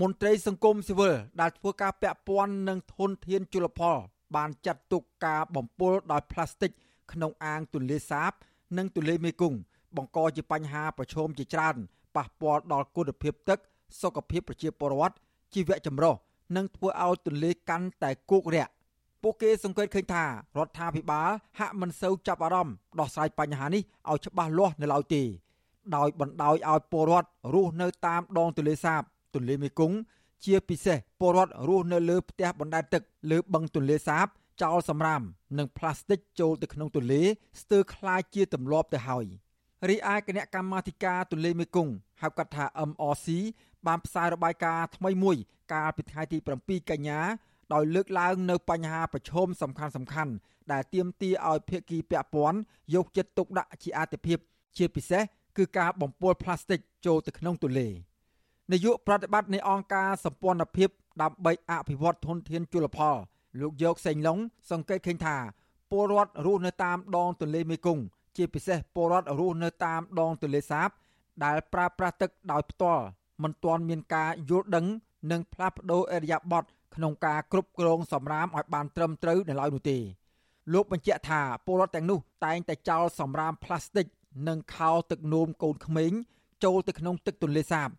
មន្ត្រីសង្គមស៊ីវិលដែលធ្វើការពាក់ព័ន្ធនឹងធនធានជលផល បានចាត់ទុកការបំពុលដោយផ្លាស្ទិកក្នុងអាងទន្លេសាប និងទន្លេមេគង្គ បង្កជាបញ្ហាប្រឈមជាច្រើនប៉ះពាល់ដល់គុណភាពទឹក សុខភាពប្រជាពលរដ្ឋជីវៈចម្រុះនិងធ្វើឲ្យទន្លេកាន់តែគោករាក់ពួកគេសង្កេតឃើញថារដ្ឋាភិបាលហាក់មិនសូវចាប់អារម្មណ៍ដោះស្រាយបញ្ហានេះឲ្យច្បាស់លាស់នៅឡើយទេដោយបណ្ដោយឲ្យពលរដ្ឋរស់នៅតាមដងទន្លេសាបទន្លេមេគង្គជាពិសេសពលរដ្ឋរស់នៅលើផ្ទះបណ្ដែតទឹកលើបឹងទន្លេសាបចោលសំរាមនិងផ្លាស្ទិកចូលទៅក្នុងទន្លេស្ទើរคล้ายជាទម្លាប់ទៅហើយ រីឯគណៈកម្មាធិការទន្លេមេគង្គហៅកាត់ថា MRC បានផ្សាយរបាយការណ៍ថ្មីមួយ កាលពីថ្ងៃទី7កញ្ញាដោយលើកឡើងនៅបញ្ហាប្រឈមសំខាន់សំខាន់ដែលទាមទារឲ្យភាគីពាក់ព័ន្ធយកចិត្តទុកដាក់ជាអាទិភាព ជាពិសេសគឺការបំពុលផ្លាស្ទិកចូលទៅក្នុងទន្លេនាយកប្រតិបត្តិនៃអង្គការសម្ព័ន្ធភាពដើម្បីអភិវឌ្ឍធនធានជលផលលោកយកសេងឡុងសង្កេតឃើញថាពលរដ្ឋរស់នៅតាមដងទន្លេមេគង្គ ជាពិសេសពលរដ្ឋរស់នៅតាមដងទន្លេសាប ដែលប្រើប្រាស់ទឹកដោយផ្ទាល់មិនទាន់មានការយល់ដឹង និងផ្លាស់ប្ដូរអរិយាប័ត្រក្នុងការគ្រប់គ្រងសម្រាមឲ្យបានត្រឹមត្រូវនៅឡើយនោះទេលោកបញ្ជាក់ថាពលរដ្ឋទាំងនោះតែងតែចោលសម្រាមផ្លាស្ទិកនិងខោទឹកនោមកូនក្មេងចូលទៅក្នុងទឹកទន្លេសាប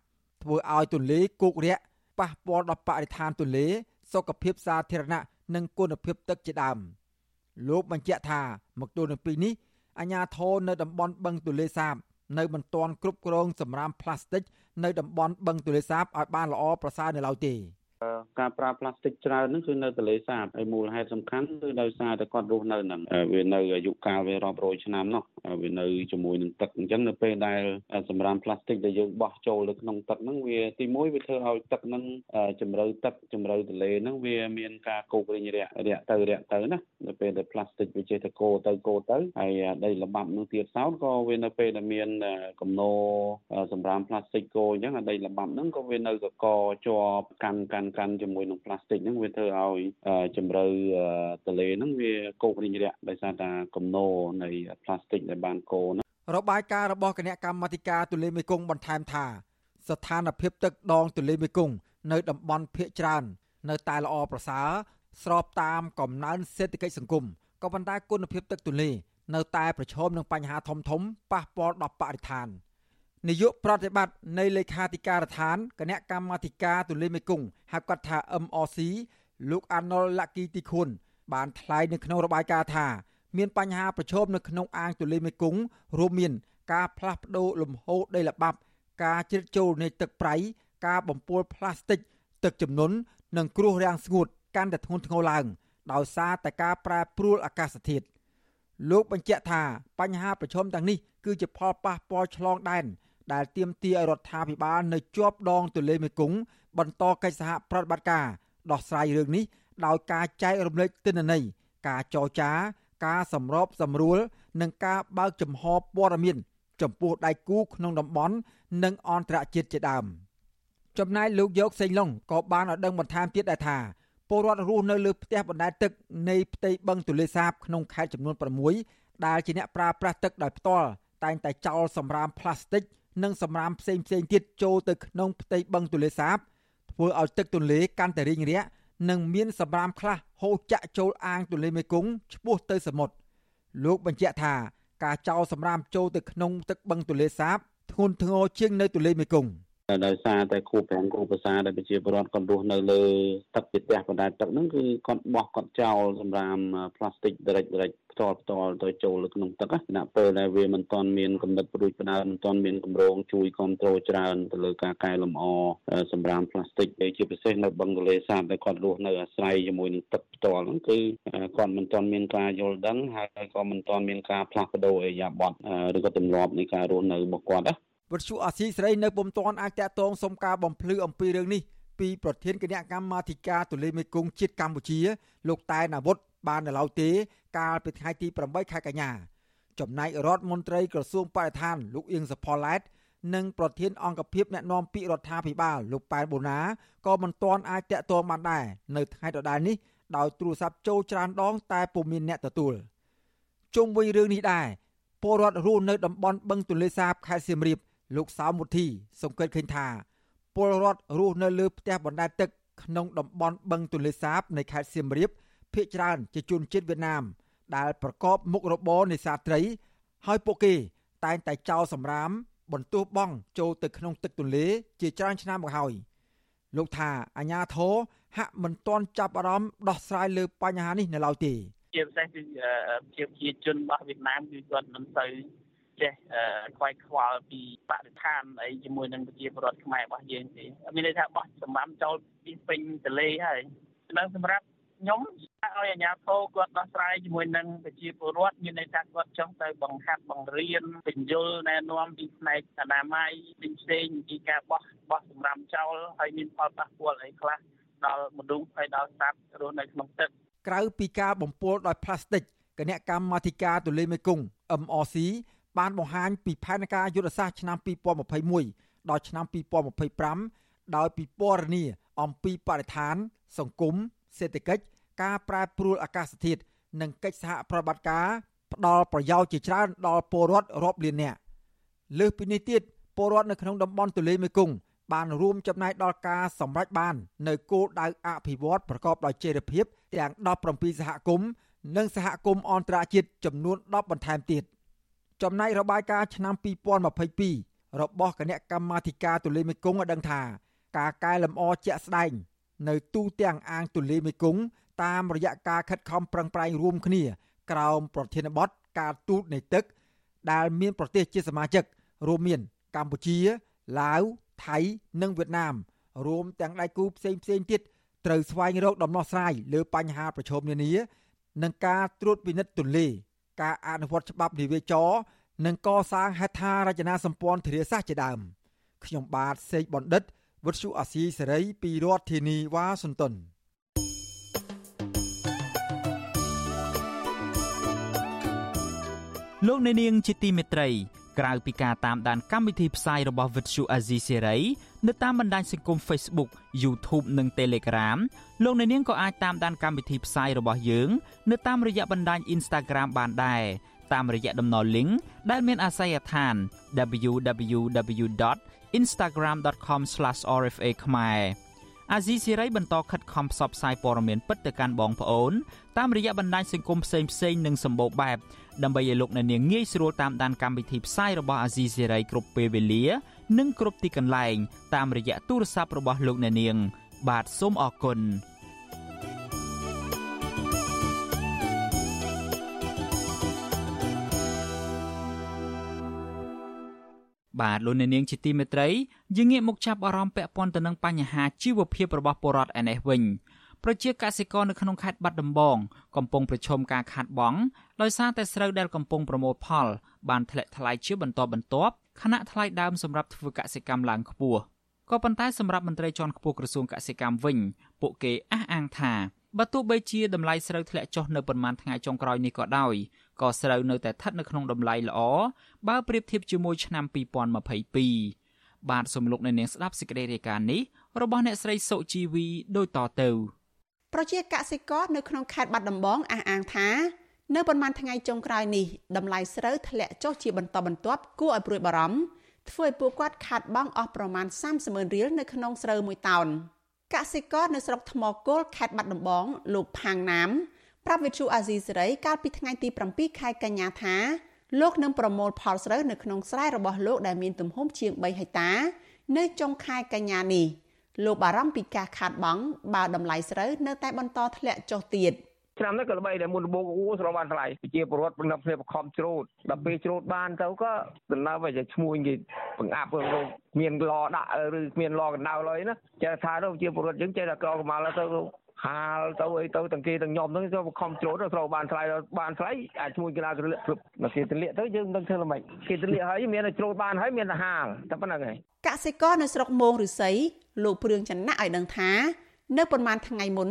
ធ្វើឲ្យទន្លេគោករាក់ប៉ះពាល់ដល់បរិស្ថានទន្លេសុខភាពសាធារណៈនិងគុណភាពទឹកជាដើមលោកបញ្ជាក់ថាមកទល់នឹងពេលនេះ អាជ្ញាធរនៅតំបន់បឹងទន្លេសាបនៅមិនទាន់គ្រប់គ្រងសម្រាមផ្លាស្ទិកនៅតំបន់បឹងទន្លេសាបឲ្យបានល្អប្រសើរនៅឡើយទេ ការប្រើផ្លាស្ទិកច្រើនហ្នឹងគឺនៅទន្លេសាបហើយមូលហេតុសំខាន់គឺដោយសារតែគាត់រស់នៅហ្នឹងវានៅអាយុកាលវារាប់រយឆ្នាំនោះវានៅជាមួយនឹងទឹកអញ្ចឹងនៅពេលដែលសម្រាមផ្លាស្ទិកដែលយើងបោះចូលទៅក្នុងទឹកហ្នឹងវាទីមួយវាធ្វើឲ្យទឹកហ្នឹងជំរៅទឹកជំរៅទន្លេហ្នឹងវាមានការគោករិញរាក់រាក់ទៅរាក់ទៅណានៅពេលដែលផ្លាស្ទិកវាចេះតែគោទៅគោទៅហើយដីល្បាប់នឹងទៀតសោតក៏វានៅពេលដែលមានកំណោសម្រាមផ្លាស្ទិកគោអញ្ចឹងដីល្បាប់ហ្នឹងក៏វានៅកកជាប់កាន់កាន់កាន់ជាមួយនឹងផ្លាស្ទិកហ្នឹងវាធ្វើឲ្យជំរៅទន្លេហ្នឹងវាគោករិញរាក់ដោយសារតែកំណោនៃផ្លាស្ទិកដែលបានកោហ្នឹងរបាយការណ៍របស់គណៈកម្មាធិការទន្លេមេគង្គបន្ថែមថា ស្ថានភាពទឹកដងទន្លេមេគង្គនៅតំបន់ភៀកច្រើន នៅតែល្អប្រសើរស្របតាមកំណើនសេដ្ឋកិច្ចសង្គមក៏ប៉ុន្តែគុណភាពទឹកទន្លេនៅតែប្រឈមនឹងបញ្ហាធំធំប៉ះពាល់ដល់បរិស្ថាន នាយកប្រតិបត្តិនៃលេខាធិការដ្ឋានគណៈកម្មាធិការទូលេមេគង្គហៅកាត់ថា MRC លោកអាណុលឡាគីទីខុនបានថ្លែងនៅក្នុងរបាយការណ៍ថា មានបញ្ហាប្រឈមនៅក្នុងអាងទូលេមេគង្គរួមមាន ការផ្លាស់ប្ដូរលំហូរដីល្បាប់ ការជ្រៀតចូលនៃទឹកប្រៃការបំពុលផ្លាស្ទិក ទឹកជំនន់និងគ្រោះរាំងស្ងួតកាន់តែធ្ងន់ធ្ងរឡើង ដោយសារតែការប្រែប្រួលអាកាសធាតុលោកបញ្ជាក់ថាបញ្ហាប្រឈមទាំងនេះគឺជាផលប៉ះពាល់ឆ្លងដែន ដែលទាមទារឲ្យរដ្ឋាភិបាលនៅជាប់ដងទន្លេមេគង្គបន្តកិច្ចសហប្រតិបត្តិការដោះស្រាយរឿងនេះដោយការចែករំលែកទិន្នន័យការចរចា ការសម្របសម្រួល និងការបើកចំហព័ត៌មាន ចំពោះដៃគូក្នុងតំបន់និងអន្តរជាតិជាដើមចំណែកលោកយកសេងឡុងក៏បានឲ្យដឹងបន្ថែមទៀតដែរថាពលរដ្ឋរស់នៅលើផ្ទះបណ្ដែតទឹកនៃផ្ទៃបឹងទន្លេសាបក្នុងខេត្តចំនួន6ដែលជាអ្នកប្រើប្រាស់ទឹកដោយផ្ទាល់តែងតែចោលសម្រាមផ្លាស្ទិក និងសម្រាមផ្សេងផ្សេងទៀតចូលទៅក្នុងផ្ទៃបឹងទន្លេសាបធ្វើឲ្យទឹកទន្លេកាន់តែរីងរាក់និងមានសម្រាមខ្លះហូរចាក់ចូលអាងទន្លេមេគង្គឆ្ពោះទៅសមុទ្រលោកបញ្ជាក់ថាការចោលសម្រាមចូលទៅក្នុងទឹកបឹងទន្លេសាបធ្ងន់ធ្ងរជាងនៅទន្លេមេគង្គ ដោយសារតែគូប្រាំងគូភាសាដែលប្រជាពលរដ្ឋគាត់រស់នៅលើទឹកពីផ្ទះបណ្ដែតទឹកហ្នឹងគឺគាត់បោះគាត់ចោលសម្រាមផ្លាស្ទិកដរិចដរិចផ្ទាល់ផ្ទាល់ទៅចូលលើក្នុងទឹកណាពេលដែលវាមិនទាន់មានកំណត់ព្រួយផ្ដើមមិនទាន់មានគម្រោងជួយគ្រប់គ្រងច្រើនទៅលើការកែលម្អសម្រាមផ្លាស្ទិកជាពិសេសនៅបឹងទន្លេសាបដែលគាត់រស់នៅអាស្រ័យជាមួយនឹងទឹកផ្ទាល់ហ្នឹងគឺគាត់មិនទាន់មានការយល់ដឹងហើយក៏មិនទាន់មានការផ្លាស់ប្ដូរអេយ៉ាប័តឬក៏ទម្លាប់នៃការរស់នៅរបស់គាត់ណា វិទ្យុអាស៊ីសេរីនៅពុំទាន់អាចតាក់ទងសុំការបំភ្លឺអំពីរឿងនេះពីប្រធានគណៈកម្មាធិការទូលេមេគង្គជាតិកម្ពុជា លោកតែនអាវុធបាននៅឡើយទេ កាលពីថ្ងៃទី8ខែកញ្ញាចំណែករដ្ឋមន្ត្រីក្រសួងបរិស្ថាន លោកអៀងសផល្លែតនិងប្រធានអង្គភិបអ្នកណែនាំពាក្យរដ្ឋាភិបាលលោកប៉ែនបូណាក៏មិនទាន់អាចតាក់ទងបានដែរនៅថ្ងៃដដែលនេះដោយទូរស័ព្ទចូលច្រើនដង តែពុំមានអ្នកទទួលជុំវិញរឿងនេះដែរពលរដ្ឋរស់នៅតំបន់បឹងទន្លេសាបខេត្តសៀមរាប លោកសោមមុធី សង្កេតឃើញថាពលរដ្ឋរស់នៅលើផ្ទះបណ្ដែតទឹកក្នុងតំបន់បឹងទន្លេសាបនៃខេត្តសៀមរាបភ ieck ច្រើនជាជនជាតិវៀតណាម ដែលប្រកបមុខរបរនេសាទត្រី ហើយពួកគេ តែងតែចោលសម្រាម បន្ទោះបង់ចូលទៅក្នុងទឹកទន្លេ ជាច្រើនឆ្នាំមកហើយលោកថាអាញាធរហាក់មិនទាន់ចាប់អារម្មណ៍ដោះស្រាយលើបញ្ហានេះនៅឡើយទេជាពិសេសគឺជាប្រជាជនរបស់វៀតណាមគឺគាត់មិនទៅ ចេះខ្វាយខ្វល់ពីបរិស្ថានអីជាមួយនឹងប្រជាពលរដ្ឋខ្មែររបស់យើងទេមានន័យថាបោះសម្រាប់ចូលពីពេញទលេហើយដល់សម្រាប់ខ្ញុំឲ្យអាជ្ញាធរគាត់ដោះស្រាយជាមួយនឹងប្រជាពលរដ្ឋមានន័យថាគាត់ចង់ទៅបង្ហាត់បង្រៀនបញ្យលណែនាំពីផ្នែកអនាម័យផ្សេងៗពីការបោះបោះសម្រាប់ចោលហើយមានផលប៉ះពាល់អីខ្លះដល់មនុស្សហើយដល់សត្វរស់នៅក្នុងទឹកក្រៅពីការបំពុលដោយផ្លាស្ទិកគណៈកម្មាធិការទូលេមេគង្គ MRC បានបង្ហាញពីផែនការយុទ្ធសាស្ត្រឆ្នាំ2021ដល់ឆ្នាំ2025ដោយពិពណ៌នាអំពីបរិស្ថាន សង្គមសេដ្ឋកិច្ចការប្រែប្រួលអាកាសធាតុនិងកិច្ចសហប្រតិបត្តិការផ្ដល់ប្រយោជន៍ជាច្រើនដល់ពលរដ្ឋរាប់លាននាក់លើសពីនេះទៀតពលរដ្ឋនៅក្នុងតំបន់ទន្លេមេគង្គបានរួមចំណែកដល់ការសម្រេចបាន នៅគោលដៅអភិវឌ្ឍប្រកបដោយចីរភាពទាំង17សហគមន៍និងសហគមន៍អន្តរជាតិចំនួន10បន្ថែមទៀត។ ចំណែករបាយការណ៍ឆ្នាំ2022របស់គណៈកម្មាធិការទូលេមេគង្គឲ្យដឹងថា ការកែលម្អជាក់ស្ដែង នៅទូទាំងអាងទូលេមេគង្គតាមរយៈការខិតខំប្រឹងប្រែងរួមគ្នា ក្រោមប្រធានបទការទូតនៃទឹក ដែលមានប្រទេសជាសមាជិករួមមានកម្ពុជាឡាវថៃនិងវៀតណាមរួមទាំងដៃគូផ្សេងផ្សេងទៀតត្រូវស្វែងរកដំណោះស្រាយលើបញ្ហាប្រឈមនានានិងការត្រួតពិនិត្យទន្លេ ការអនុវត្តច្បាប់និវេចរនិងកសាងហេដ្ឋារចនាសម្ព័ន្ធធារាសាស្ត្រជាដើមខ្ញុំបាទសេកបណ្ឌិតវុទ្ធុអាស៊ីសេរីពីរដ្ឋធានីវ៉ាស៊ីនតោនលោកអ្នកនាងជាទីមេត្រីក្រៅពីការតាមដានកម្មវិធីផ្សាយរបស់ Vuthu Azizi Serai នៅតាមបណ្ដាញសង្គម Facebook YouTube និង Telegram លោកអ្នកនាងក៏អាចតាមដានកម្មវិធីផ្សាយរបស់យើង នៅតាមរយៈបណ្ដាញ Instagram បានដែរតាមរយៈតំណ link ដែលមានអាសយដ្ឋាន www.instagram.com/rfa ខ្មែរអាស៊ីសេរីបន្តខិតខំផ្សព្វផ្សាយព័ត៌មានពិតទៅកាន់បងប្អូនតាមរយៈបណ្ដាញសង្គមផ្សេងផ្សេងនិងសម្បូរបែបដើម្បីឲ្យលោកអ្នកនាងងាយស្រួលតាមដានកម្មវិធីផ្សាយរបស់អាស៊ីសេរីគ្រប់ពេលវេលា និងគ្រប់ទីកន្លែង តាមរយៈទូរស័ព្ទរបស់លោកអ្នកនាង បាទសូមអរគុណបាទលោកអ្នកនាងជាទីមេត្រីយើងងាកមកចាប់អារម្មណ៍ពាក់ព័ន្ធទៅនឹងបញ្ហាជីវភាពរបស់ពលរដ្ឋឯនេះវិញ ប្រជាកសិករនៅក្នុងខេត្តបាត់ដំបងកំពុងប្រឈមការខាតបង់ដោយសារតែស្រូវដែលកំពុងប្រមូលផល បានធ្លាក់ថ្លៃជាបន្តបន្ទាប់ខណៈថ្លៃដើមសម្រាប់ធ្វើកសិកម្មឡើងខ្ពស់ក៏ប៉ុន្តែសម្រាប់មន្ត្រីជាន់ខ្ពស់ក្រសួងកសិកម្មវិញពួកគេអះអាងថាបើទោះបីជាតម្លៃស្រូវធ្លាក់ចុះនៅប៉ុន្មានថ្ងៃចុងក្រោយនេះក៏ដោយក៏ស្រូវនៅតែស្ថិតនៅក្នុងតម្លៃល្អបើប្រៀបធៀបជាមួយឆ្នាំ2022បាទសូមលោកអ្នកនាងស្ដាប់សេចក្តីរាយការណ៍នេះរបស់អ្នកស្រីសុជីវីដូចតទៅ ប្រជាកសិករនៅក្នុងខេត្តបាត់ដំបងអះអាងថានៅប៉ុន្មានថ្ងៃចុងក្រោយនេះតម្លៃស្រូវធ្លាក់ចុះជាបន្តបន្ទាប់គួរឲ្យព្រួយបារម្ភធ្វើឲ្យពួកគាត់ខាតបង់អស់ប្រមាណ30ម៉ឺនរៀលនៅក្នុងស្រូវមួយតោនកសិករនៅស្រុកថ្មគោលខេត្តបាត់ដំបងលោកផាងណាមប្រាប់វិទ្យុអាស៊ីសេរីកាលពីថ្ងៃទី7ខែកញ្ញាថាលោកនឹងប្រមូលផលស្រូវនៅក្នុងស្រែរបស់លោកដែលមានទំហំជាង3ហិកតា នៅចុងខែកញ្ញានេះ លោកបារម្ភពីការខាតបង់បើតម្លៃស្រូវនៅតែបន្តធ្លាក់ចុះទៀតឆ្នាំនេះក៏ល្បីតែមុនដំបូងអូស្រូវបានថ្លៃប្រជាពលរដ្ឋប្រឹងគ្នាបខំច្រូតដល់ពេលច្រូតបានទៅក៏ដំណើរវាจะឈ្មោះគេបង្អាប់មានឡដាក់ឬមានឡកណ្ដៅឡើយណាចេះថាទៅប្រជាពលរដ្ឋយើងចេះតែក្រកមាល់ទៅ ហាលទៅអីទៅទាំងគេទាំងខ្ញុំហ្នឹងទៅខំច្រូតត្រូវបានថ្លៃបានថ្លៃអាចជួយគេឡាក្រលក់គ្រប់មកគេទលាកទៅយើងនឹងធ្វើល្មិចគេទលាកហើយមានតែច្រូតបានហើយមានតែហាលតែប៉ុណ្្នឹងហើយកសិករនៅស្រុកមោងឫស្សីលោកព្រឿងចណៈឲ្យដឹងថានៅប្រហែលថ្ងៃមុន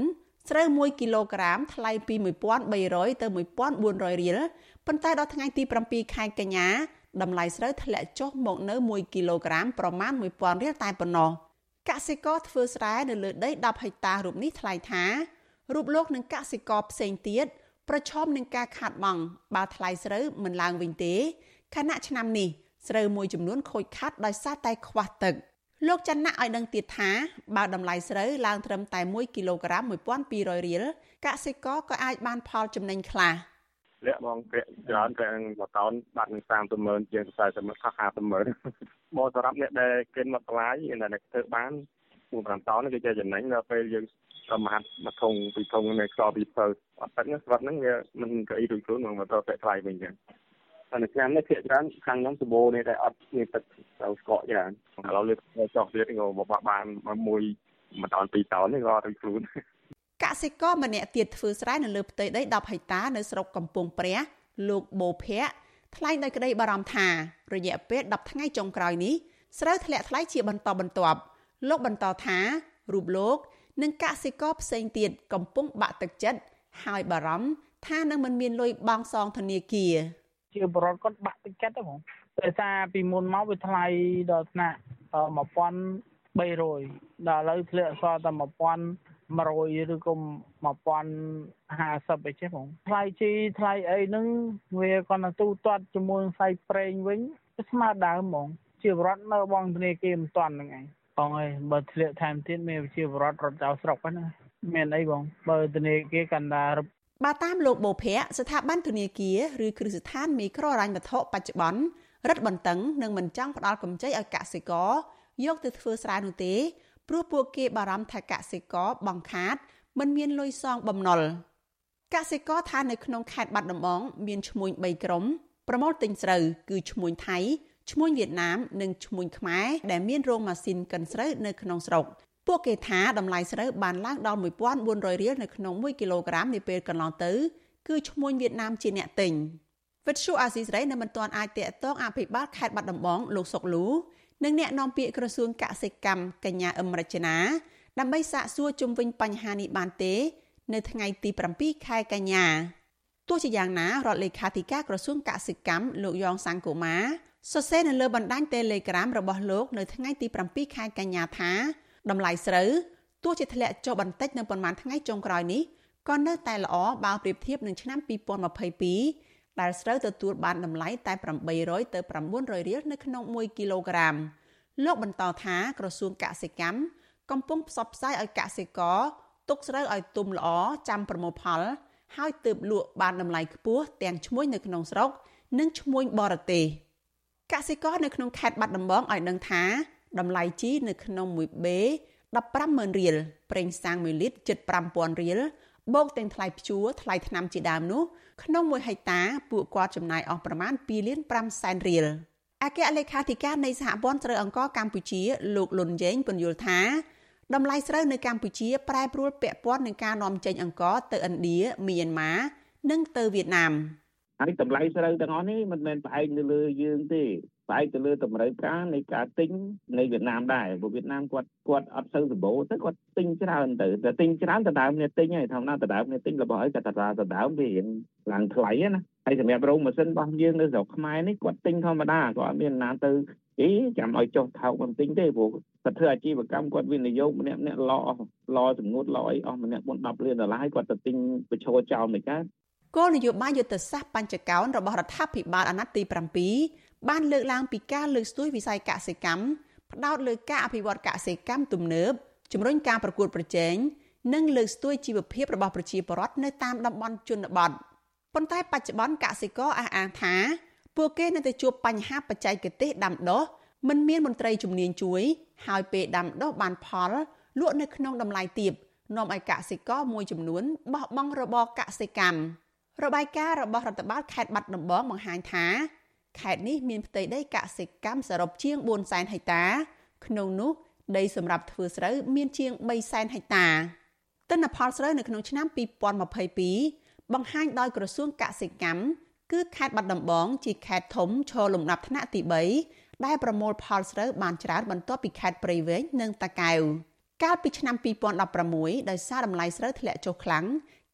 ស្រូវ1គីឡូក្រាមថ្លៃពី1300ទៅ1400រៀលប៉ុន្តែដល់ថ្ងៃទី7ខែកញ្ញាតម្លៃស្រូវធ្លាក់ចុះមកនៅ1គីឡូក្រាមប្រមាណ1000រៀលតែប៉ុណ្ណោះ កសិករធ្វើស្រែនៅលើដី10ហិកតារូបនេះថ្លែងថារូបលោកនិងកសិករផ្សេងទៀតប្រឈមនឹងការខាតបង់បើថ្លៃស្រូវមិនឡើងវិញទេខណៈឆ្នាំនេះស្រូវមួយចំនួនខូចខាតដោយសារតែខ្វះទឹកលោកច័ន្ទណាឲ្យដឹងទៀតថាបើតម្លៃស្រូវឡើងត្រឹមតែ1គីឡូក្រាម1200រៀលកសិករក៏អាចបានផលចំណេញខ្លះលាក់បងប្រាក់ច្រើនប្រាក់មួយតោនបាត់នឹង30ម៉ឺនជាង40ម៉ឺនខុស50ម៉ឺន មកសម្រាប់អ្នកដែលគេមកថ្លៃអ្នកធ្វើបាន4 5តោនគេចេះចំណេញដល់ពេលយើងប្រមាថមួយធុងពីរធុងនៅខ្សោពីពើអត់ទឹកហ្នឹងស្វិតហ្នឹងវាមិនកអីរួចខ្លួនមកមកទៅតែថ្លៃវិញចឹងហើយឆ្នាំនេះភាគច្រើនខាងខ្ញុំសម្បូរនេះតែអត់មានទឹកទៅស្កកយ៉ាងឥឡូវលើចោះទៀតក៏បបបានមួយមួយតោនពីរតោននេះក៏រួចខ្លួនកសិករម្នាក់ទៀតធ្វើស្រែនៅលើផ្ទៃដី10ហិកតានៅស្រុកកំពង់ព្រះលោកបូភ័ក្រ ថ្លែងដោយក្តីបារម្ភថារយៈពេល10ថ្ងៃចុងក្រោយនេះស្រូវធ្លាក់ថ្លៃជាបន្តបន្ទាប់លោកបន្តថារូបលោក និងកសិករផ្សេងទៀតកំពុងបាក់ទឹកចិត្តហើយបារម្ភថានឹងមិនមានលុយបង់សងធនាគារជាបរិវត្តគាត់បាក់ទឹកចិត្តហ្នឹងដោយសារពីមុនមកវាថ្លៃដល់ថ្នាក់1300ដល់ឥឡូវធ្លាក់សល់តែ 1100ឬក៏1050អីចេះបងថ្លៃជីថ្លៃអីហ្នឹងវាគាត់ទៅទូទាត់ជាមួយផ្សៃប្រេងវិញស្មើដើមហ្មងជាបរិវត្តនៅបងធនាគារមិនតាន់ហ្នឹងឯងបងអើយបើធ្លាក់ថែមទៀតមានវិជាបរដ្ឋរត់ចោលស្រុកហ្នឹងមានអីបងបើធនាគារកណ្ដាលបើតាមលោកបូភ័ក្រស្ថាប័នធនាគារឬគ្រឹះស្ថានមីក្រូហិរញ្ញវត្ថុបច្ចុប្បន្នរឹតបន្តឹងនិងមិនចង់ផ្ដល់កម្ចីឲ្យកសិករយកទៅធ្វើស្រែនោះទេ ព្រោះពួកគេបារម្ភថាកសិករបង្ខាត មិនមានលុយសងបំណុលកសិករថានៅក្នុងខេត្តបាត់ដំបងមានឈ្មួញ3ក្រុមប្រមូលទិញស្រូវគឺឈ្មួញថៃឈ្មួញវៀតណាមនិងឈ្មួញខ្មែរដែលមានរោងម៉ាស៊ីនកិនស្រូវនៅក្នុងស្រុកពួកគេថាតម្លៃស្រូវបានឡើងដល់1400រៀលនៅក្នុង1គីឡូក្រាមនាពេលកន្លងទៅ គឺឈ្មួញវៀតណាមជាអ្នកទិញវិទ្យុអាស៊ីសេរីនៅមិនទាន់អាចតាក់ទងអភិបាលខេត្តបាត់ដំបងលោកសុកលូ និងអ្នកនាំពាក្យក្រសួងកសិកម្មកញ្ញាអឹមរចនាដើម្បីសាកសួរជុំវិញបញ្ហានេះបានទេ នៅថ្ងៃទី7ខែកញ្ញាទោះជាយ៉ាងណារដ្ឋលេខាធិការក្រសួងកសិកម្មលោកយ៉ងសង្គមាសរសេរនៅលើបណ្ដាញ Telegram របស់លោកនៅថ្ងៃទី7ខែកញ្ញាថាតម្លៃស្រូវទោះជាធ្លាក់ចុះបន្តិចនៅប៉ុន្មានថ្ងៃចុងក្រោយនេះក៏នៅតែល្អបើប្រៀបធៀបនឹងឆ្នាំ2022 ដែលស្រូវទទួលបានតម្លៃតែ800ទៅ900រៀលនៅក្នុង1គីឡូក្រាមលោកបន្តថាក្រសួងកសិកម្មកំពុងផ្សព្វផ្សាយឲ្យកសិករទុកស្រូវឲ្យទុំល្អចាំប្រមូលផល ហើយទើបលក់បានតម្លៃខ្ពស់ទាំងឈ្មួញនៅក្នុងស្រុក និងឈ្មួញបរទេសកសិករនៅក្នុងខេត្តបាត់ដំបងឲ្យដឹងថាតម្លៃជីនៅក្នុង1បេ150,000រៀលប្រេងសាំង1លីត្រជិត5000រៀលបូកទាំងថ្លៃភ្ជួរថ្លៃថ្នាំជាដើមនោះ ក្នុង1ហិកតាពួកគាត់ចំណាយអស់ប្រមាណ2លាន5សែនរៀលអគ្គលេខាធិការនៃសហព័ន្ធស្រូវអង្ករកម្ពុជាលោកលុនយេងពន្យល់ថាតម្លៃស្រូវនៅកម្ពុជាប្រែប្រួលពាក់ព័ន្ធនឹងការនាំចេញអង្ករទៅឥណ្ឌាមីយ៉ាន់ម៉ានិងទៅវៀតណាម ហើយតម្លៃស្រូវទាំងអស់នេះមិនមែនផ្អែកនៅលើយើងទេផ្អែកទៅលើតម្រូវការនៃការទិញនៃវៀតណាមដែរព្រោះវៀតណាមគាត់គាត់អត់សូវសម្បូរទៅគាត់ទិញច្រើនទៅតែទិញច្រើនដដើមនេះទិញហើយធម្មតាដដើមនេះទិញរបស់អីក៏តាដដើមវារៀងឡើងថ្លៃណាហើយសម្រាប់រោងម៉ាស៊ីនរបស់យើងនៅស្រុកខ្មែរនេះគាត់ទិញធម្មតាគាត់អត់មានណាទៅអីចាំឲ្យចុះថោកមិនទិញទេព្រោះគាត់ធ្វើអាជីវកម្មគាត់វិនិយោគម្នាក់ម្នាក់ឡអស់ឡសម្ងួតឡអីអស់ម្នាក់4 10លានដុល្លារគាត់ទៅទិញបញ្ឈរចោលមិនកើត គោលនយោបាយយុទ្ធសាស្ត្របញ្ចកោណរបស់រដ្ឋាភិបាលអាណត្តិទី7បានលើកឡើងពីការលើកស្ទួយវិស័យកសិកម្មផ្ដោតលើការអភិវឌ្ឍកសិកម្មទំនើបជំរុញការប្រកួតប្រជែងនិងលើកស្ទួយជីវភាពរបស់ប្រជាពលរដ្ឋនៅតាមតំបន់ជនបទប៉ុន្តែបច្ចុប្បន្នកសិករអះអាងថា ពួកគេនៅតែជួបបញ្ហាបច្ចេកទេសដាំដុះមិនមានមន្ត្រីជំនាញជួយ ហើយពេលដាំដុះបានផលលក់នៅក្នុងតម្លៃទាបនាំឲ្យកសិករមួយចំនួនបោះបង់របរកសិកម្ម របាយការណ៍របស់រដ្ឋបាលខេត្តបាត់ដំបងបង្ហាញថាខេត្តនេះមានផ្ទៃដីកសិកម្មសរុបជាង4សែនហិកតា ក្នុងនោះដីសម្រាប់ធ្វើស្រូវមានជាង3សែនហិកតាទិន្នផលស្រូវនៅក្នុងឆ្នាំ2022បង្ហាញដោយក្រសួងកសិកម្មគឺខេត្តបាត់ដំបងជាខេត្តធំឈរលំដាប់ថ្នាក់ទី3ដែលប្រមូលផលស្រូវបានច្រើនបន្ទាប់ពីខេត្តព្រៃវែងនិងតាកែវកាលពីឆ្នាំ2016ដោយសារតម្លៃស្រូវធ្លាក់ចុះខ្លាំង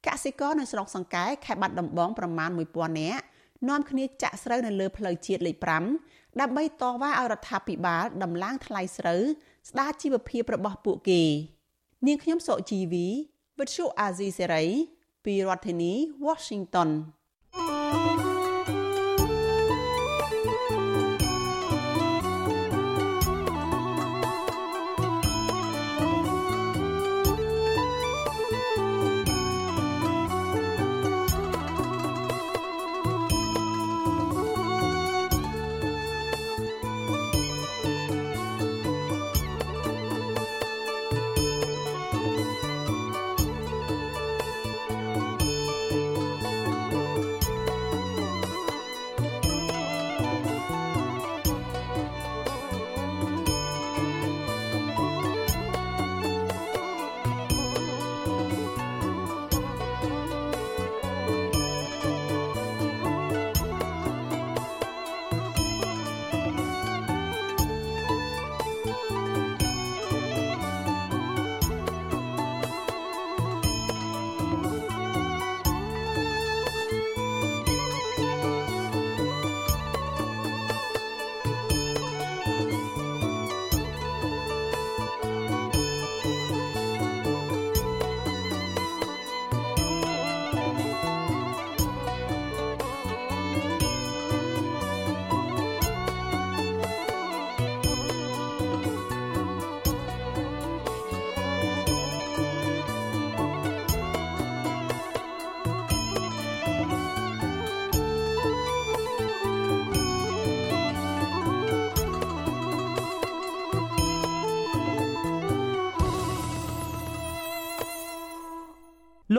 កសិករនៅស្រុកសង្កែខេត្តបាត់ដំបងប្រមាណ1000នាក់នាំគ្នាចាក់ស្រូវនៅលើផ្លូវជាតិលេខ5ដើម្បីតវ៉ាឲ្យរដ្ឋាភិបាលដំឡើងថ្លៃស្រូវស្ដារជីវភាពរបស់ពួកគេ នាងខ្ញុំសុជីវីវិទ្យុអាស៊ីសេរីពីរដ្ឋធានី Washington